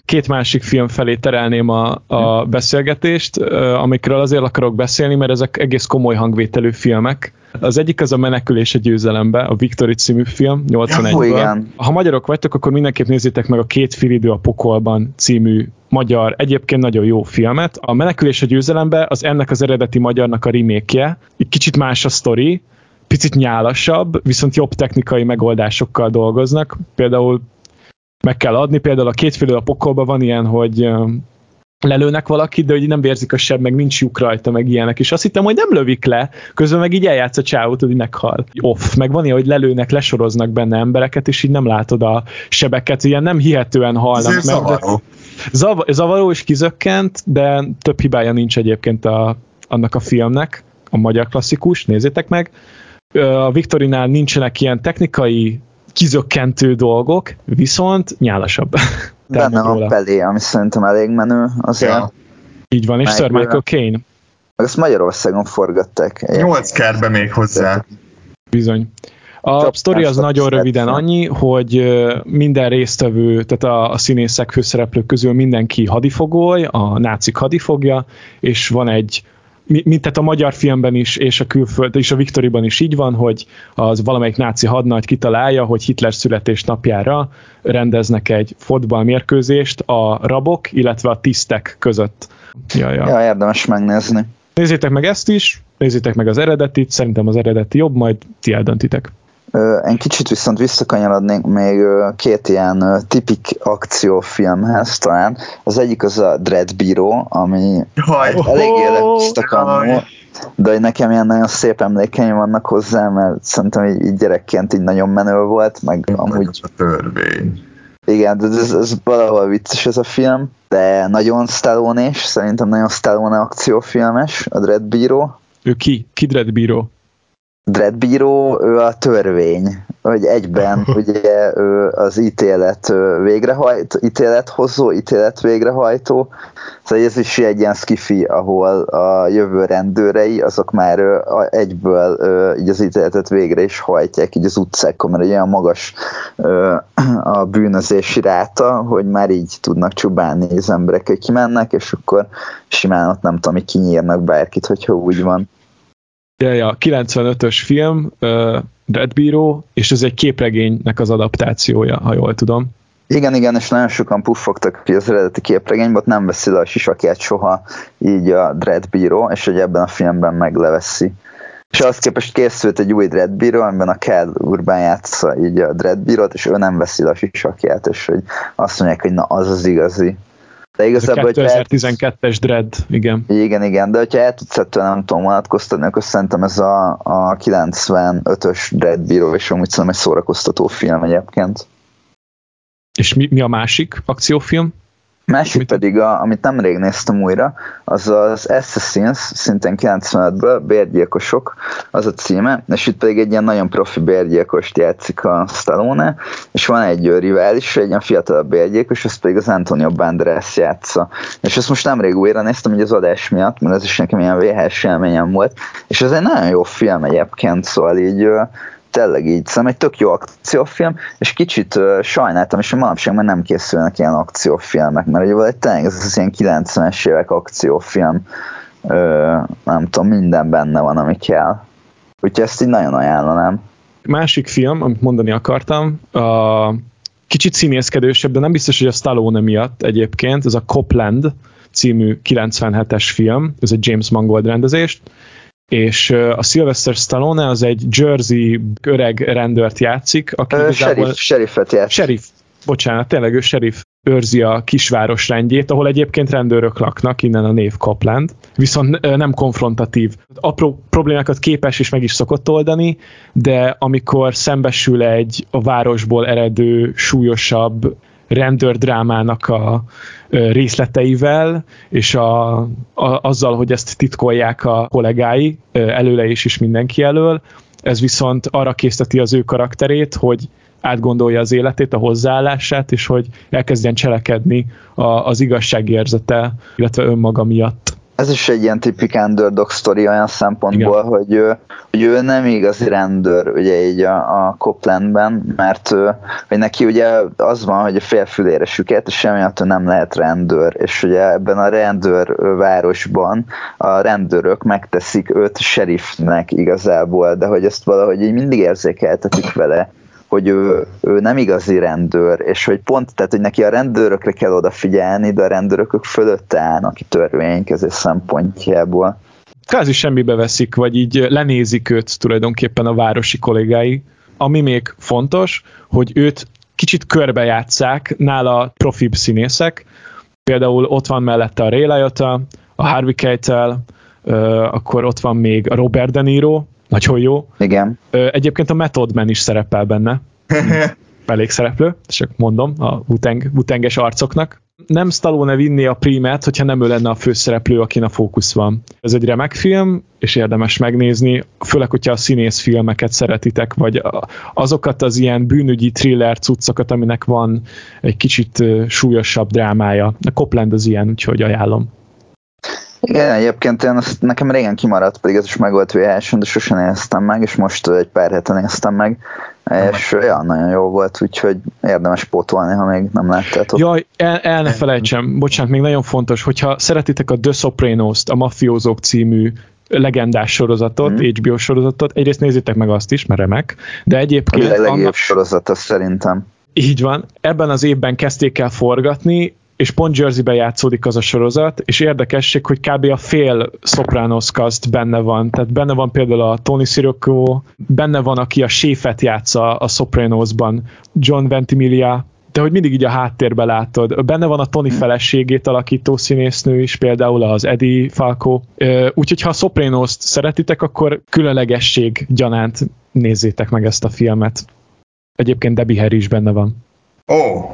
Két másik film felé terelném a, a beszélgetést, ö, amikről azért akarok beszélni, mert ezek egész komoly hangvételű filmek. Az egyik az a Menekülés a győzelembe, a Victory című film, Hú, 81-ből. igen. Ha magyarok vagytok, akkor mindenképp nézzétek meg a Két filidő a pokolban című magyar, egyébként nagyon jó filmet. A Menekülés a győzelembe az ennek az eredeti magyarnak a remake kicsit más a sztori, picit nyálasabb, viszont jobb technikai megoldásokkal dolgoznak. Például meg kell adni, például a két félő a pokolban van ilyen, hogy lelőnek valakit, de hogy nem vérzik a seb, meg nincs lyuk rajta, meg ilyenek. És azt hittem, hogy nem lövik le, közben meg így eljátsz a csávót, hogy meghal. Off. Meg van ilyen, hogy lelőnek, lesoroznak benne embereket, és így nem látod a sebeket, ilyen nem hihetően halnak meg. de- zavaró. Zav- zavaró és kizökkent, de több hibája nincs egyébként a, annak a filmnek, a magyar klasszikus, nézzétek meg. A Viktorinál nincsenek ilyen technikai kizökkentő dolgok, viszont nyálasabb. Benne van. Pelé, ami szerintem elég menő azért. Ja. Így van, és Sir. Michael Caine, Meg azt Magyarországon forgatták. Nyolc kerbe még hozzá. bizony. A Csak sztori az nagyon röviden annyi, hogy minden résztvevő, tehát a, a színészek, főszereplők közül mindenki hadifogoly, a nácik hadifogja, és van egy mint tehát a magyar filmben is, és a külföld, és a Viktoriban is így van, hogy az valamelyik náci hadnagy kitalálja, hogy Hitler születésnapjára rendeznek egy fotballmérkőzést a rabok, illetve a tisztek között. Ja, ja. Ja, érdemes megnézni. Nézzétek meg ezt is, nézzétek meg az eredetit, szerintem az eredeti jobb, majd ti eldöntitek. Én kicsit viszont visszakanyarodnék még két ilyen tipik akciófilmhez talán. Az egyik az a Dread Bíró, ami Jaj, eléggé jaj. de nekem ilyen nagyon szép emlékeim vannak hozzá, mert szerintem így, így gyerekként így nagyon menő volt, meg amúgy a törvény. igen, de ez, ez valahol vicces ez a film, de nagyon stallone és szerintem nagyon Stallone akciófilmes, a Dread Bíró. Ő ki? Ki Dredd bíró? Dreadbíró, ő a törvény, hogy egyben ugye ő az ítélet végrehajt, ítélethozó, ítélet végrehajtó, szóval ez is egy ilyen skifi, ahol a jövő rendőrei, azok már egyből így az ítéletet végre is hajtják így az utcákon, mert olyan magas a bűnözési ráta, hogy már így tudnak csubálni az emberek, hogy kimennek, és akkor simán ott nem tudom, hogy kinyírnak bárkit, hogyha úgy van. Ja, ja, 95-ös film, uh, Red Bíró, és ez egy képregénynek az adaptációja, ha jól tudom. Igen, igen, és nagyon sokan puffogtak, hogy az eredeti képregényben ott nem veszi le a sisakját soha így a Dread Bíró, és hogy ebben a filmben megleveszi. És ahhoz képest készült egy új Dread Bíró, amiben a Cal Urban játsza így a Dread Bírót, és ő nem veszi le a sisakját, és hogy azt mondják, hogy na az az igazi. De igazából, hogyha el, 2012-es Dread, igen. igen, igen, de hogyha el tudsz ettől nem tudom vonatkoztatni, akkor szerintem ez a, a 95-ös Dread Bíró, és amúgy szerintem egy szórakoztató film egyébként. És mi, mi a másik akciófilm? Másik Mit- pedig, a, amit nemrég néztem újra, az az Assassins, szintén 95-ből, bérgyilkosok, az a címe, és itt pedig egy ilyen nagyon profi bérgyilkost játszik a Stallone, és van egy rivális, egy ilyen fiatalabb bérgyilkos, az pedig az Antonio Banderas játsza. És ezt most nemrég újra néztem, így az adás miatt, mert ez is nekem ilyen VHS élményem volt, és ez egy nagyon jó film egyébként, szóval így tényleg így, szerintem egy tök jó akciófilm, és kicsit uh, sajnáltam, és manapság már nem készülnek ilyen akciófilmek, mert ugye valahogy tényleg ez az ilyen 90-es évek akciófilm, uh, nem tudom, minden benne van, ami kell. Úgyhogy ezt így nagyon ajánlanám. Másik film, amit mondani akartam, a kicsit színészkedősebb, de nem biztos, hogy a Stallone miatt egyébként, ez a Copland című 97-es film, ez egy James Mangold rendezést, és a Sylvester Stallone az egy Jersey öreg rendőrt játszik, aki Ö. Sheriff, játszik. Sheriff, bocsánat, tényleg ő sheriff őrzi a kisváros rendjét, ahol egyébként rendőrök laknak, innen a név Copland, viszont nem konfrontatív. Apró problémákat képes és meg is szokott oldani, de amikor szembesül egy a városból eredő, súlyosabb rendőrdrámának a részleteivel, és a, a, azzal, hogy ezt titkolják a kollégái előle is is mindenki elől, ez viszont arra készteti az ő karakterét, hogy átgondolja az életét, a hozzáállását, és hogy elkezdjen cselekedni a, az igazságérzete, illetve önmaga miatt. Ez is egy ilyen tipik underdog sztori olyan szempontból, Igen. hogy ő, hogy ő nem igazi rendőr, ugye így a, a Coplandben, mert hogy neki ugye az van, hogy a félfülére süket, és semmi attól nem lehet rendőr, és ugye ebben a rendőr városban a rendőrök megteszik őt sheriffnek igazából, de hogy ezt valahogy így mindig érzékeltetik vele, hogy ő, ő nem igazi rendőr, és hogy pont, tehát hogy neki a rendőrökre kell odafigyelni, de a rendőrök fölött állnak a törvénykezés szempontjából. Kázi semmibe veszik, vagy így lenézik őt tulajdonképpen a városi kollégái. Ami még fontos, hogy őt kicsit körbejátszák, nála profibb színészek, például ott van mellette a Ray Liotta, a Harvey Keitel, akkor ott van még a Robert De Niro, nagyon jó. Igen. Egyébként a Method Man is szerepel benne. Elég szereplő, csak mondom a Wuteng, Wutenges arcoknak. Nem Stallone vinni a primet, hogyha nem ő lenne a főszereplő, akin a fókusz van. Ez egy remek film, és érdemes megnézni, főleg, hogyha a színész filmeket szeretitek, vagy azokat az ilyen bűnügyi thriller cuccokat, aminek van egy kicsit súlyosabb drámája. A Copland az ilyen, úgyhogy ajánlom. Igen, egyébként én azt nekem régen kimaradt, pedig ez is meg volt vhs de sosem néztem meg, és most egy pár hete néztem meg, és ja, nagyon jó volt, úgyhogy érdemes pótolni, ha még nem láttátok. Jaj, el, el ne felejtsem, bocsánat, még nagyon fontos, hogyha szeretitek a The Sopranos-t, a Mafiózók című legendás sorozatot, mm. HBO sorozatot, egyrészt nézzétek meg azt is, mert remek, de egyébként... A legjobb annak... sorozat, szerintem. Így van. Ebben az évben kezdték el forgatni, és pont Jerseyben játszódik az a sorozat, és érdekesség, hogy kb. a fél Sopranos cast benne van. Tehát benne van például a Tony Sirico, benne van, aki a séfet játsza a Sopranosban, John Ventimiglia, de hogy mindig így a háttérbe látod. Benne van a Tony feleségét alakító színésznő is, például az Eddie Falco. Úgyhogy ha a Sopranos-t szeretitek, akkor különlegesség gyanánt nézzétek meg ezt a filmet. Egyébként Debbie Harry is benne van. Ó, oh,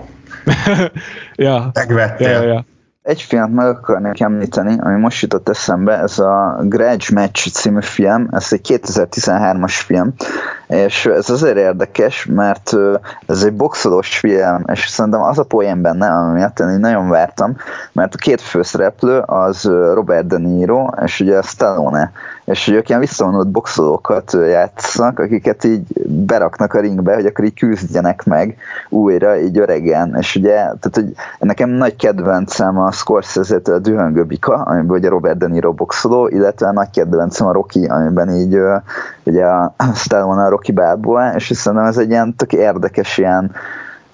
ja. Megvettél. Ja, ja. Egy filmet meg akarnék említeni, ami most jutott eszembe, ez a Grudge Match című film, ez egy 2013-as film, és ez azért érdekes, mert ez egy boxolós film, és szerintem az a poén benne, ami miatt én nagyon vártam, mert a két főszereplő az Robert De Niro, és ugye a Stallone, és hogy ők ilyen visszavonult boxolókat játszanak, akiket így beraknak a ringbe, hogy akkor így küzdjenek meg újra, így öregen, és ugye, tehát hogy nekem nagy kedvencem a Scorsese-től a Dühöngő Bika, amiben ugye Robert De Niro boxoló, illetve a nagy kedvencem a Rocky, amiben így ugye a Stallone a Rocky Balboa, és szerintem ez egy ilyen tök érdekes ilyen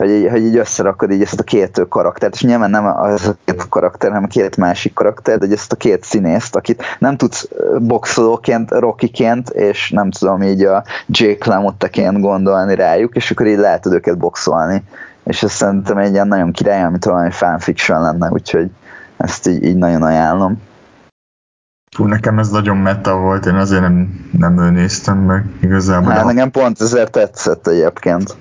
hogy így, hogy így összerakod így ezt a két karaktert, és nyilván nem az a két karakter, hanem a két másik karakter, de ezt a két színészt, akit nem tudsz boxolóként, Rockyként, és nem tudom így a Jake LaMotta-ként gondolni rájuk, és akkor így lehet őket boxolni. És ez szerintem egy ilyen nagyon király, amit valami fanfiction lenne, úgyhogy ezt így, így nagyon ajánlom. Fú, nekem ez nagyon meta volt, én azért nem, nem néztem meg igazából. Hát nekem pont ezért tetszett egyébként.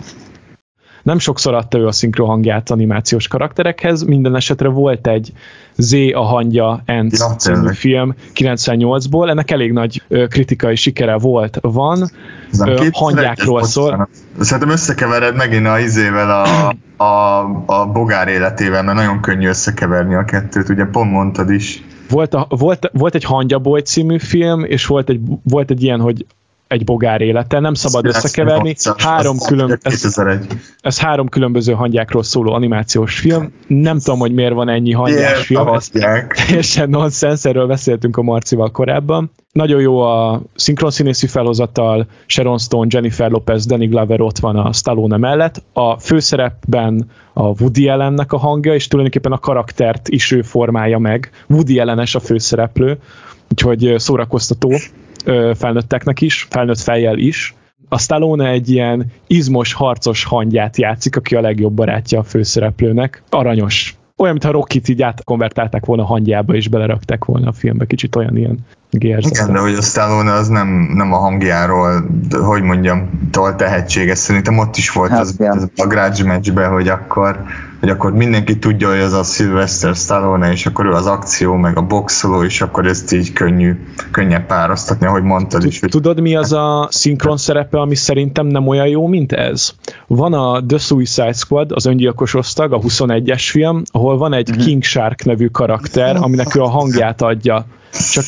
Nem sokszor adta ő a szinkrohangját animációs karakterekhez, minden esetre volt egy Z a hangja Ant ja, című film 98-ból, ennek elég nagy ö, kritikai sikere volt, van, ö, hangyákról szól. Szerintem összekevered megint a izével a, a, a bogár életével, mert nagyon könnyű összekeverni a kettőt, ugye pont mondtad is. Volt, a, volt, volt egy Hangyaboly című film, és volt egy, volt egy ilyen, hogy egy bogár élete, nem szabad összekeverni. Három külön, ez, ez három különböző hangyákról szóló animációs film. Nem tudom, hogy miért van ennyi hangyás film. Teljesen nonsens, erről beszéltünk a Marcival korábban. Nagyon jó a szinkronszínészi felhozatal, Sharon Stone, Jennifer Lopez, Danny Glover ott van a Stallone mellett. A főszerepben a Woody Allennek a hangja, és tulajdonképpen a karaktert is ő formálja meg. Woody Ellenes a főszereplő, úgyhogy szórakoztató felnőtteknek is, felnőtt fejjel is. A Stallone egy ilyen izmos, harcos hangját játszik, aki a legjobb barátja a főszereplőnek. Aranyos. Olyan, mintha Rocky-t így átkonvertálták volna a hangjába, és belerakták volna a filmbe. Kicsit olyan ilyen gérzete. Igen, de hogy a Stallone az nem, nem a hangjáról, hogy mondjam, tol tehetséges. Szerintem ott is volt hát, az, az, a grudge matchben, hogy akkor hogy akkor mindenki tudja, hogy ez a Sylvester Stallone, és akkor ő az akció, meg a boxoló, és akkor ezt így könnyű, könnyebb pároztatni, ahogy mondtad is. Hogy... Tudod, mi az a szinkron szerepe, ami szerintem nem olyan jó, mint ez? Van a The Suicide Squad, az öngyilkos osztag, a 21-es film, ahol van egy uh-huh. King Shark nevű karakter, aminek ő a hangját adja. Csak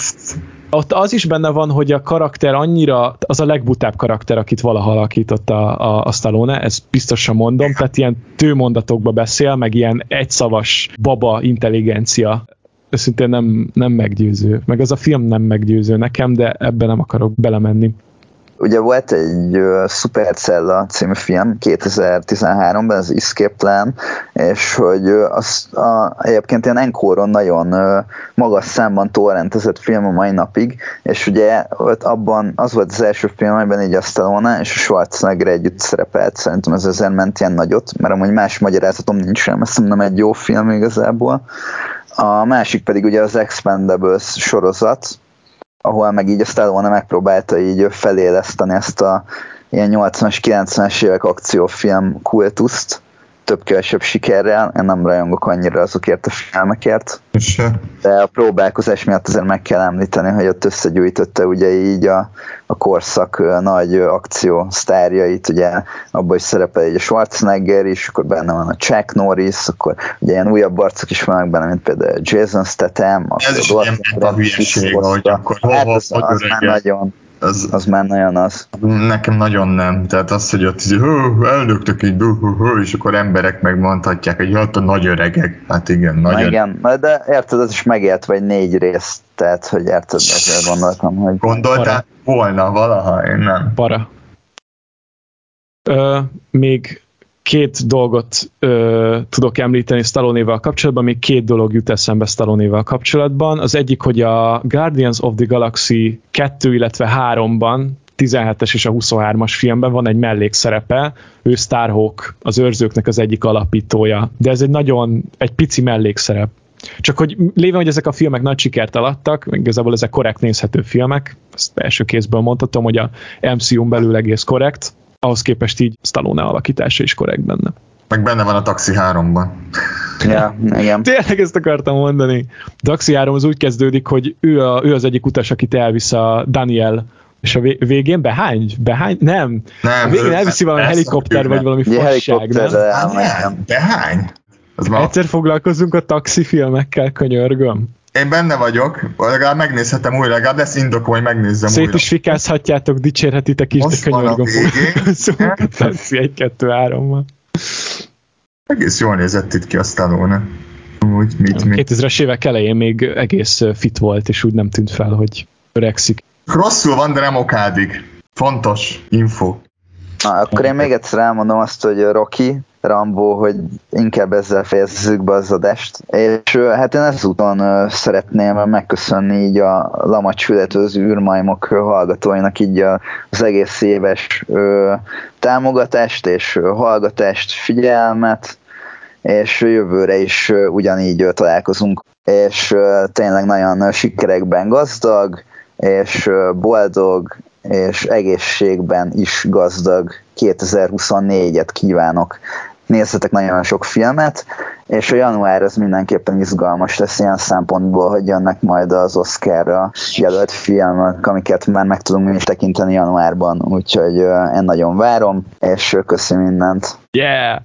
ott az is benne van, hogy a karakter annyira, az a legbutább karakter, akit valaha alakított a, a, a Stallone, ezt biztosan mondom, tehát ilyen tőmondatokba beszél, meg ilyen egyszavas baba intelligencia. Őszintén nem, nem meggyőző. Meg az a film nem meggyőző nekem, de ebben nem akarok belemenni ugye volt egy uh, Supercella című film 2013-ban, az Escape Plan, és hogy uh, az a, egyébként ilyen Enkoron nagyon uh, magas számban torrentezett film a mai napig, és ugye ott abban az volt az első film, amiben így a és a Schwarzenegger együtt szerepelt, szerintem ez azért ment ilyen nagyot, mert amúgy más magyarázatom nincs sem, ezt nem egy jó film igazából. A másik pedig ugye az Expendables sorozat, ahol meg így a Stallone megpróbálta így feléleszteni ezt a ilyen 80-as, 90-es évek akciófilm kultuszt, több-kevesebb sikerrel, én nem rajongok annyira azokért a filmekért, de a próbálkozás miatt azért meg kell említeni, hogy ott összegyűjtötte ugye így a, a korszak nagy akció sztárjait, ugye abban is szerepel egy a Schwarzenegger is, akkor benne van a Chuck Norris, akkor ugye ilyen újabb arcok is vannak benne, mint például Jason Statham, Ez is ilyen hülyeség, hogy akkor hol, hát az, az már nagyon az, az már nagyon az. Nekem nagyon nem. Tehát az, hogy ott így, elnöktök így, hú, hú, hú, és akkor emberek megmondhatják, hogy hát a nagy öregek. Hát igen, nagy öreg. Igen, de érted, ez is megélt vagy négy részt, tehát, hogy érted, ezzel gondoltam, hogy... Gondoltál volna valaha, én nem. Para. Ö, még két dolgot ö, tudok említeni Stallone-val kapcsolatban, még két dolog jut eszembe Stallone-val kapcsolatban. Az egyik, hogy a Guardians of the Galaxy 2, illetve 3-ban 17-es és a 23-as filmben van egy mellékszerepe, ő Starhawk, az őrzőknek az egyik alapítója, de ez egy nagyon, egy pici mellékszerep. Csak hogy lévén, hogy ezek a filmek nagy sikert alattak, igazából ezek korrekt nézhető filmek, ezt első kézből mondhatom, hogy a MCU-n belül egész korrekt, ahhoz képest így Stallone alakítása is korrekt benne. Meg benne van a Taxi 3-ban. Ja, igen. Tényleg ezt akartam mondani. Taxi 3 az úgy kezdődik, hogy ő, a, ő az egyik utas, akit elvisz a Daniel és a végén behány? Behány? Nem. nem a végén elviszi valami helikopter, vagy valami fasság, nem? nem? Behány? Az. Egyszer foglalkozunk a taxi filmekkel, könyörgöm. Én benne vagyok, legalább megnézhetem újra, legalább lesz indok, hogy megnézzem Szét újra. is fikázhatjátok, dicsérhetitek is, Most de könyörgöm Taxi 1, 2, 3 -mal. Egész jól nézett itt ki a Stallone. Úgy, mit, mit. 2000-es évek elején még egész fit volt, és úgy nem tűnt fel, hogy öregszik. Rosszul van, de nem okádik. Fontos info. Na, akkor én még egyszer elmondom azt, hogy Rocky Rambo, hogy inkább ezzel fejezzük be az adást. És hát én ezúton szeretném megköszönni így a Lamacs az űrmajmok hallgatóinak így az egész éves támogatást és hallgatást, figyelmet, és jövőre is ugyanígy találkozunk, és tényleg nagyon sikerekben gazdag, és boldog, és egészségben is gazdag. 2024-et kívánok nézzetek nagyon sok filmet, és a január az mindenképpen izgalmas lesz ilyen szempontból, hogy jönnek majd az Oscarra jelölt filmek, amiket már meg tudunk mi is tekinteni januárban, úgyhogy én nagyon várom, és köszi mindent. Yeah!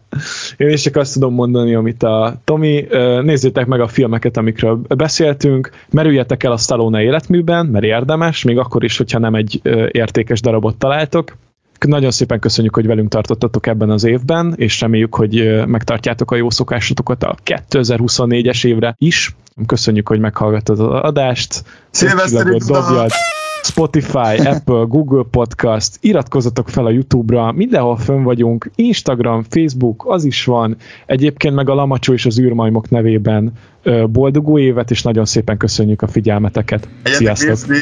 Én is csak azt tudom mondani, amit a Tomi, nézzétek meg a filmeket, amikről beszéltünk, merüljetek el a Stallone életműben, mert érdemes, még akkor is, hogyha nem egy értékes darabot találtok. Nagyon szépen köszönjük, hogy velünk tartottatok ebben az évben, és reméljük, hogy megtartjátok a jó szokásotokat a 2024-es évre is. Köszönjük, hogy meghallgattad az adást. Szilveszteri dobjad! Spotify, Apple, Google Podcast, iratkozzatok fel a YouTube-ra, mindenhol fönn vagyunk, Instagram, Facebook, az is van, egyébként meg a Lamacsó és az űrmajmok nevében boldog új évet, és nagyon szépen köszönjük a figyelmeteket. Egyetek sziasztok!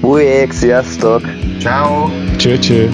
Új ég, sziasztok! Ciao. Cső, cső!